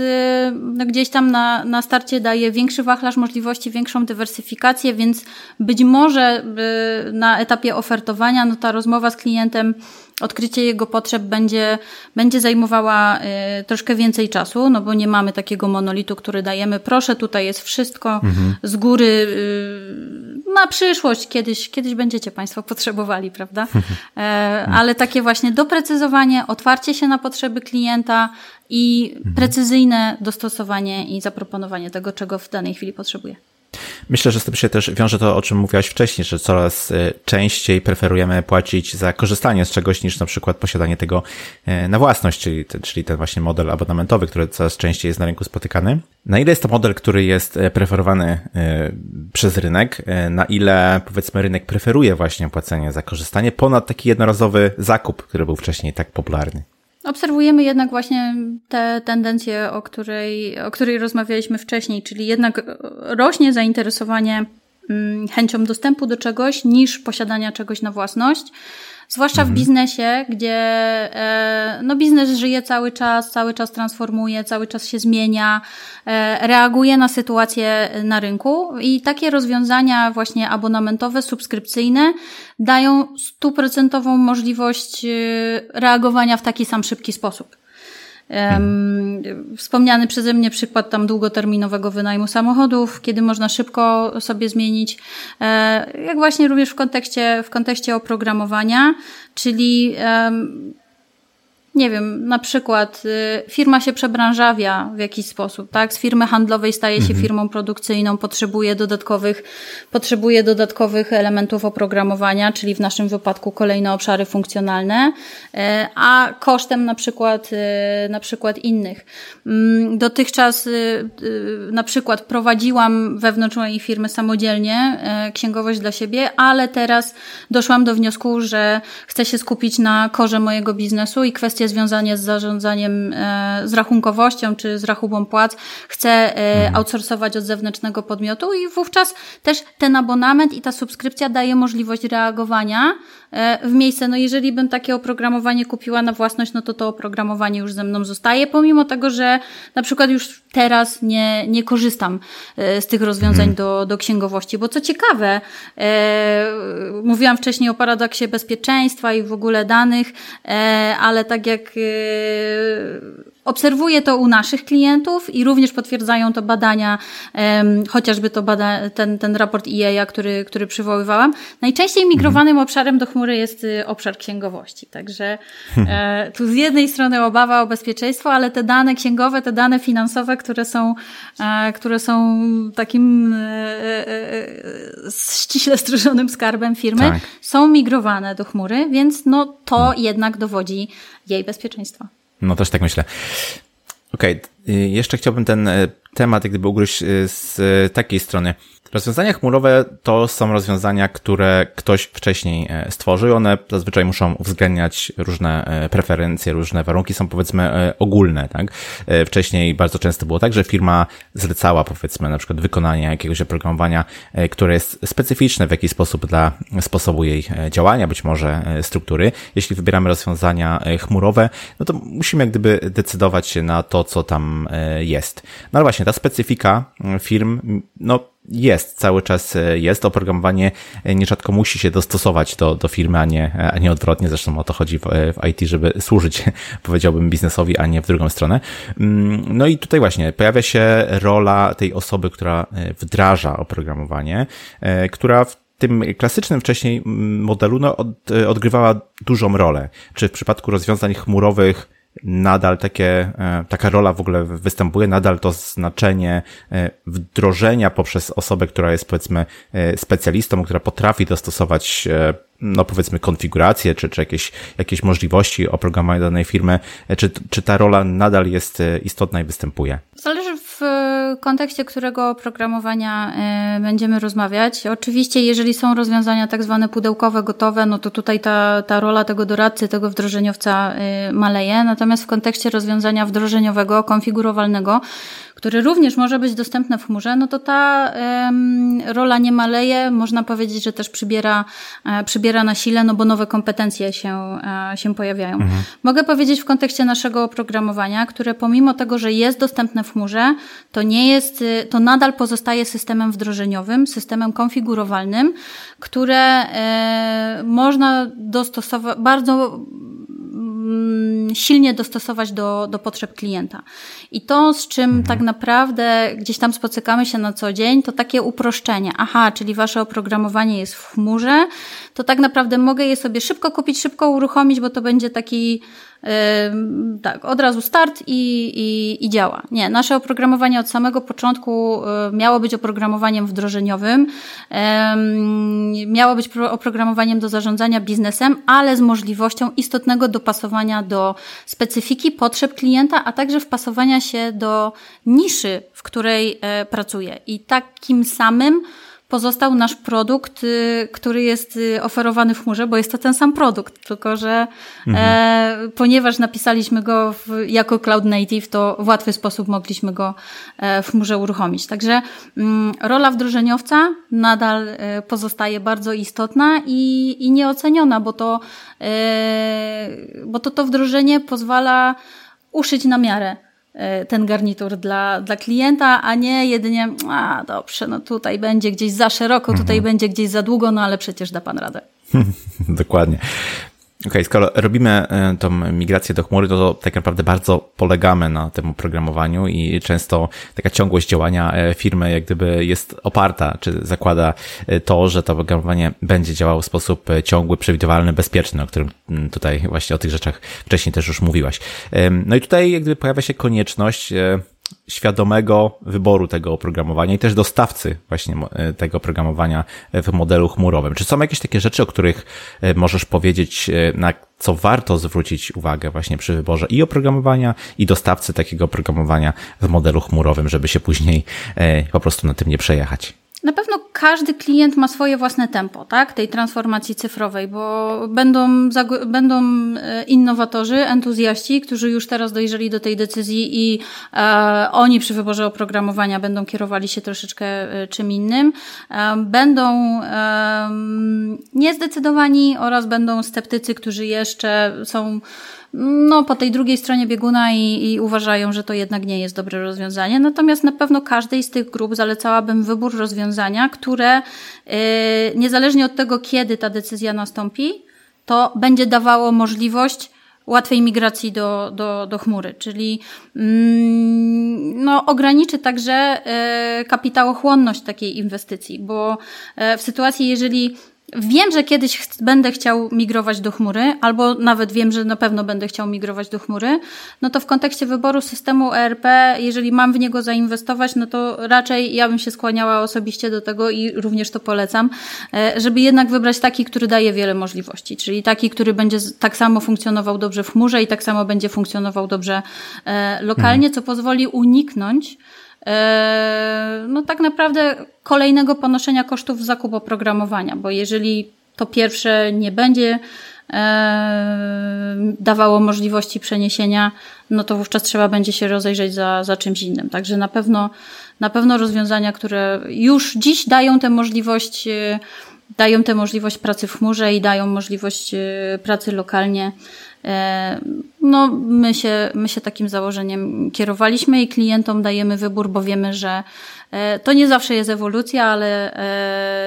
no gdzieś tam na, na starcie daje większy wachlarz możliwości, większą dywersyfikację, więc być może na etapie ofertowania no ta rozmowa z klientem odkrycie jego potrzeb będzie, będzie zajmowała y, troszkę więcej czasu, no bo nie mamy takiego monolitu, który dajemy, proszę, tutaj jest wszystko mhm. z góry y, na przyszłość, kiedyś, kiedyś będziecie Państwo potrzebowali, prawda? E, ale takie właśnie doprecyzowanie, otwarcie się na potrzeby klienta i mhm. precyzyjne dostosowanie i zaproponowanie tego, czego w danej chwili potrzebuje. Myślę, że z tym się też wiąże to, o czym mówiłaś wcześniej, że coraz e, częściej preferujemy płacić za korzystanie z czegoś niż na przykład posiadanie tego e, na własność, czyli, czyli ten właśnie model abonamentowy, który coraz częściej jest na rynku spotykany. Na ile jest to model, który jest e, preferowany przez rynek, na ile powiedzmy rynek preferuje właśnie płacenie za korzystanie ponad taki jednorazowy zakup, który był wcześniej tak popularny? Obserwujemy jednak właśnie tę tendencję, o której, o której rozmawialiśmy wcześniej, czyli jednak rośnie zainteresowanie chęcią dostępu do czegoś niż posiadania czegoś na własność. Zwłaszcza mhm. w biznesie, gdzie e, no biznes żyje cały czas, cały czas transformuje, cały czas się zmienia, e, reaguje na sytuację na rynku i takie rozwiązania właśnie abonamentowe, subskrypcyjne dają stuprocentową możliwość e, reagowania w taki sam szybki sposób. Wspomniany przeze mnie przykład tam długoterminowego wynajmu samochodów, kiedy można szybko sobie zmienić, e, jak właśnie również w kontekście, w kontekście oprogramowania, czyli nie wiem, na przykład y, firma się przebranżawia w jakiś sposób, tak? Z firmy handlowej staje się mhm. firmą produkcyjną, potrzebuje dodatkowych, potrzebuje dodatkowych elementów oprogramowania, czyli w naszym wypadku kolejne obszary funkcjonalne, y, a kosztem na przykład, y, na przykład innych. Mm, dotychczas na przykład prowadziłam wewnątrz mojej firmy samodzielnie księgowość dla siebie, ale teraz doszłam do wniosku, że chcę się skupić na korze mojego biznesu i kwestie związane z zarządzaniem, e, z rachunkowością czy z rachubą płac chce e, mhm. outsourcować od zewnętrznego podmiotu i wówczas też ten abonament i ta subskrypcja daje możliwość reagowania w miejsce. No jeżeli bym takie oprogramowanie kupiła na własność, no to to oprogramowanie już ze mną zostaje, pomimo tego, że na przykład już teraz nie, nie korzystam z tych rozwiązań hmm. do, do księgowości, bo co ciekawe, e, mówiłam wcześniej o paradoksie bezpieczeństwa i w ogóle danych, e, ale tak jak e, Obserwuję to u naszych klientów i również potwierdzają to badania, um, chociażby to bada, ten, ten raport IEA, który, który przywoływałam. Najczęściej migrowanym mhm. obszarem do chmury jest y, obszar księgowości. Także e, tu z jednej strony obawa o bezpieczeństwo, ale te dane księgowe, te dane finansowe, które są, e, które są takim e, e, e ściśle strzeżonym skarbem firmy, tak. są migrowane do chmury, więc no to hmm. jednak dowodzi jej bezpieczeństwa. No też tak myślę. Okej, okay. jeszcze chciałbym ten e, temat jak gdyby ugryźć e, z takiej strony. Rozwiązania chmurowe to są rozwiązania, które ktoś wcześniej e, stworzył. One zazwyczaj muszą uwzględniać różne e, preferencje, różne warunki, są powiedzmy e, ogólne, tak? Wcześniej bardzo często było tak, że firma zlecała powiedzmy na przykład wykonanie jakiegoś oprogramowania, które jest specyficzne w jakiś sposób dla sposobu jej działania, być może struktury. Jeśli wybieramy rozwiązania chmurowe, no to musimy jak gdyby decydować się na to, co tam jest. No ale właśnie ta specyfika firm, no jest, cały czas e, jest. Oprogramowanie e, nierzadko musi się dostosować do, do firmy, a nie, a nie odwrotnie. Zresztą o to chodzi w, w IT, żeby służyć, powiedziałbym, biznesowi, a nie w drugą stronę. Mm, no i tutaj właśnie pojawia się rola tej osoby, która e, wdraża oprogramowanie, która w tym klasycznym wcześniej mm, modelu no, od, odgrywała dużą rolę. Czy w przypadku rozwiązań chmurowych nadal takie, e, taka rola w ogóle występuje, nadal to znaczenie e, wdrożenia poprzez osobę, która jest powiedzmy e, specjalistą, która potrafi dostosować no powiedzmy konfigurację, czy, czy jakieś, jakieś możliwości oprogramowania danej firmy, czy, czy ta rola nadal jest istotna i występuje? Zależy w kontekście którego oprogramowania będziemy rozmawiać. Oczywiście, jeżeli są rozwiązania tak zwane pudełkowe, gotowe, no to tutaj ta, ta rola tego doradcy, tego wdrożeniowca maleje. Natomiast w kontekście rozwiązania wdrożeniowego, konfigurowalnego, który również może być dostępny w chmurze, no to ta rola nie maleje. Można powiedzieć, że też przybiera, e, przybiera na sile, no bo nowe kompetencje się, e, się pojawiają. Mhm. Mogę powiedzieć w kontekście naszego oprogramowania, które pomimo tego, że jest dostępne w chmurze, to nie jest, y, to nadal pozostaje systemem wdrożeniowym, systemem konfigurowalnym, które e, można dostosować, bardzo silnie dostosować do, do potrzeb klienta. I to, z czym mhm. tak naprawdę gdzieś tam spotykamy się na co dzień, to takie uproszczenie. Aha, czyli wasze oprogramowanie jest w chmurze, to tak naprawdę mogę je sobie szybko kupić, szybko uruchomić, bo to będzie taki tak, od razu start i, i, i działa. Nie, nasze oprogramowanie od samego początku miało być oprogramowaniem wdrożeniowym, miało być oprogramowaniem do zarządzania biznesem, ale z możliwością istotnego dopasowania do specyfiki, potrzeb klienta, a także wpasowania się do niszy, w której e, pracuje. I takim samym pozostał nasz produkt, y, który jest y, oferowany w chmurze, bo jest to ten sam produkt, tylko że mhm. e, ponieważ napisaliśmy go w, jako Cloud Native, to w łatwy sposób mogliśmy go e, w chmurze uruchomić. Także mm, rola wdrożeniowca nadal e, pozostaje bardzo istotna i, i nieoceniona, bo to, e, bo to to wdrożenie pozwala uszyć na miarę E, ten garnitur dla, dla klienta, a nie jedynie, a dobrze, no tutaj będzie gdzieś za szeroko, tutaj mhm. będzie gdzieś za długo, no ale przecież da pan radę. Dokładnie. Okej, okay, skoro robimy e, tą migrację do chmury, to tak naprawdę bardzo polegamy na tym oprogramowaniu i często taka ciągłość działania e, firmy jak gdyby jest oparta, czy zakłada e, to, że to oprogramowanie będzie działało w sposób ciągły, przewidywalny, bezpieczny, o którym mm, tutaj właśnie o tych rzeczach wcześniej też już mówiłaś. No i tutaj jak gdyby pojawia się konieczność świadomego wyboru tego oprogramowania i też dostawcy właśnie e, tego oprogramowania w modelu chmurowym. Czy są jakieś takie rzeczy, o których e, możesz powiedzieć, e, na co warto zwrócić uwagę właśnie przy wyborze i oprogramowania, i dostawcy takiego oprogramowania w modelu chmurowym, żeby się później po prostu na tym nie przejechać? Na pewno każdy klient ma swoje własne tempo, tak, tej transformacji cyfrowej, bo będą, będą e, innowatorzy, entuzjaści, którzy już teraz dojrzeli do tej decyzji i e, oni przy wyborze oprogramowania będą kierowali się troszeczkę e, czym innym. E, będą e, niezdecydowani oraz będą sceptycy, którzy jeszcze są no, po tej drugiej stronie bieguna i, i uważają, że to jednak nie jest dobre rozwiązanie. Natomiast na pewno każdej z tych grup zalecałabym wybór rozwiązania, które yy, niezależnie od tego, kiedy ta decyzja nastąpi, to będzie dawało możliwość łatwej migracji do, do, do chmury, czyli mm, no, ograniczy także e, kapitałochłonność takiej inwestycji, bo e, w sytuacji, jeżeli Wiem, że kiedyś ch będę chciał migrować do chmury, albo nawet wiem, że na pewno będę chciał migrować do chmury, no to w kontekście wyboru systemu ERP, jeżeli mam w niego zainwestować, no to raczej ja bym się skłaniała osobiście do tego i również to polecam, e, żeby jednak wybrać taki, który daje wiele możliwości, czyli taki, który będzie tak samo funkcjonował dobrze w chmurze i tak samo będzie funkcjonował dobrze e, lokalnie, mhm. co pozwoli uniknąć no tak naprawdę kolejnego ponoszenia kosztów zakupu oprogramowania, bo jeżeli to pierwsze nie będzie e, dawało możliwości przeniesienia, no to wówczas trzeba będzie się rozejrzeć za, za czymś innym. Także na pewno, na pewno rozwiązania, które już dziś dają tę możliwość, e, dają tę możliwość pracy w chmurze i dają możliwość pracy lokalnie, E, no, my się, my się takim założeniem kierowaliśmy i klientom dajemy wybór, bo wiemy, że e, to nie zawsze jest ewolucja, ale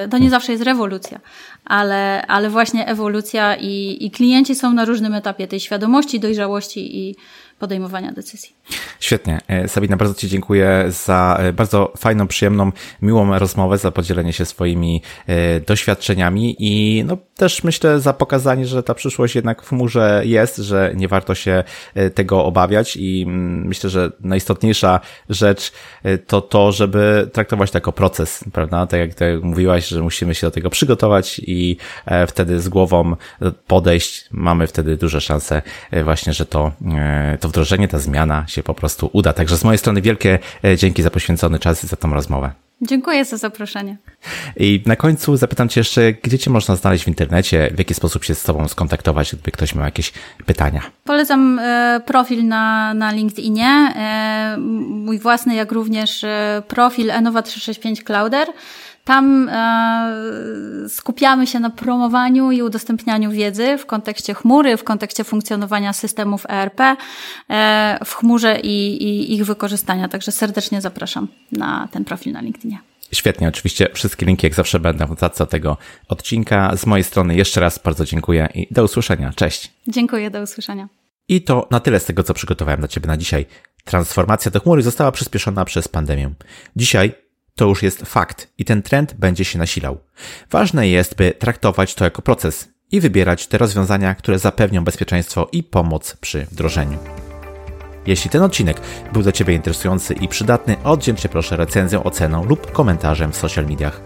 e, to nie zawsze jest rewolucja, ale, ale właśnie ewolucja i, i klienci są na różnym etapie tej świadomości, dojrzałości i, podejmowania decyzji. Świetnie. E, Sabina, bardzo Ci dziękuję za e, bardzo fajną, przyjemną, miłą rozmowę, za podzielenie się swoimi e, doświadczeniami i no, też myślę za pokazanie, że ta przyszłość jednak w chmurze jest, że nie warto się tego obawiać i mm, myślę, że najistotniejsza rzecz to to, żeby traktować to jako proces, prawda? Tak jak ty mówiłaś, że musimy się do tego przygotować i wtedy z głową podejść, mamy wtedy duże szanse właśnie, że to, to wdrożenie, ta zmiana się po prostu uda. Także z mojej strony wielkie e, dzięki za poświęcony czas i za tą rozmowę. Dziękuję za zaproszenie. I na końcu zapytam Cię jeszcze, gdzie Cię można znaleźć w internecie, w jaki sposób się z Tobą skontaktować, gdyby ktoś miał jakieś pytania. Polecam e, profil na, na LinkedInie, e, mój własny, jak również profil Enova365 Clouder. Tam e, skupiamy się na promowaniu i udostępnianiu wiedzy w kontekście chmury, w kontekście funkcjonowania systemów ERP e, w chmurze i, i ich wykorzystania. Także serdecznie zapraszam na ten profil na LinkedInie. Świetnie, oczywiście wszystkie linki jak zawsze będą w notatce tego odcinka. Z mojej strony jeszcze raz bardzo dziękuję i do usłyszenia. Cześć. Dziękuję, do usłyszenia. I to na tyle z tego, co przygotowałem dla Ciebie na dzisiaj. Transformacja do chmury została przyspieszona przez pandemię. Dzisiaj to już jest fakt i ten trend będzie się nasilał. Ważne jest, by traktować to jako proces i wybierać te rozwiązania, które zapewnią bezpieczeństwo i pomoc przy wdrożeniu. Jeśli ten odcinek był dla Ciebie interesujący i przydatny, oddziel Cię proszę recenzją, oceną lub komentarzem w social mediach.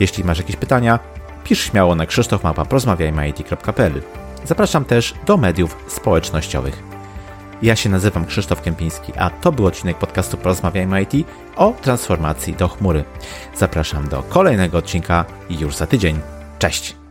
Jeśli masz jakieś pytania, pisz śmiało na krzysztofmapa.porozmawiajmy.pl Zapraszam też do mediów społecznościowych. Ja się nazywam Krzysztof Kępiński, a to był odcinek podcastu Porozmawiajmy IT o transformacji do chmury. Zapraszam do kolejnego odcinka już za tydzień. Cześć!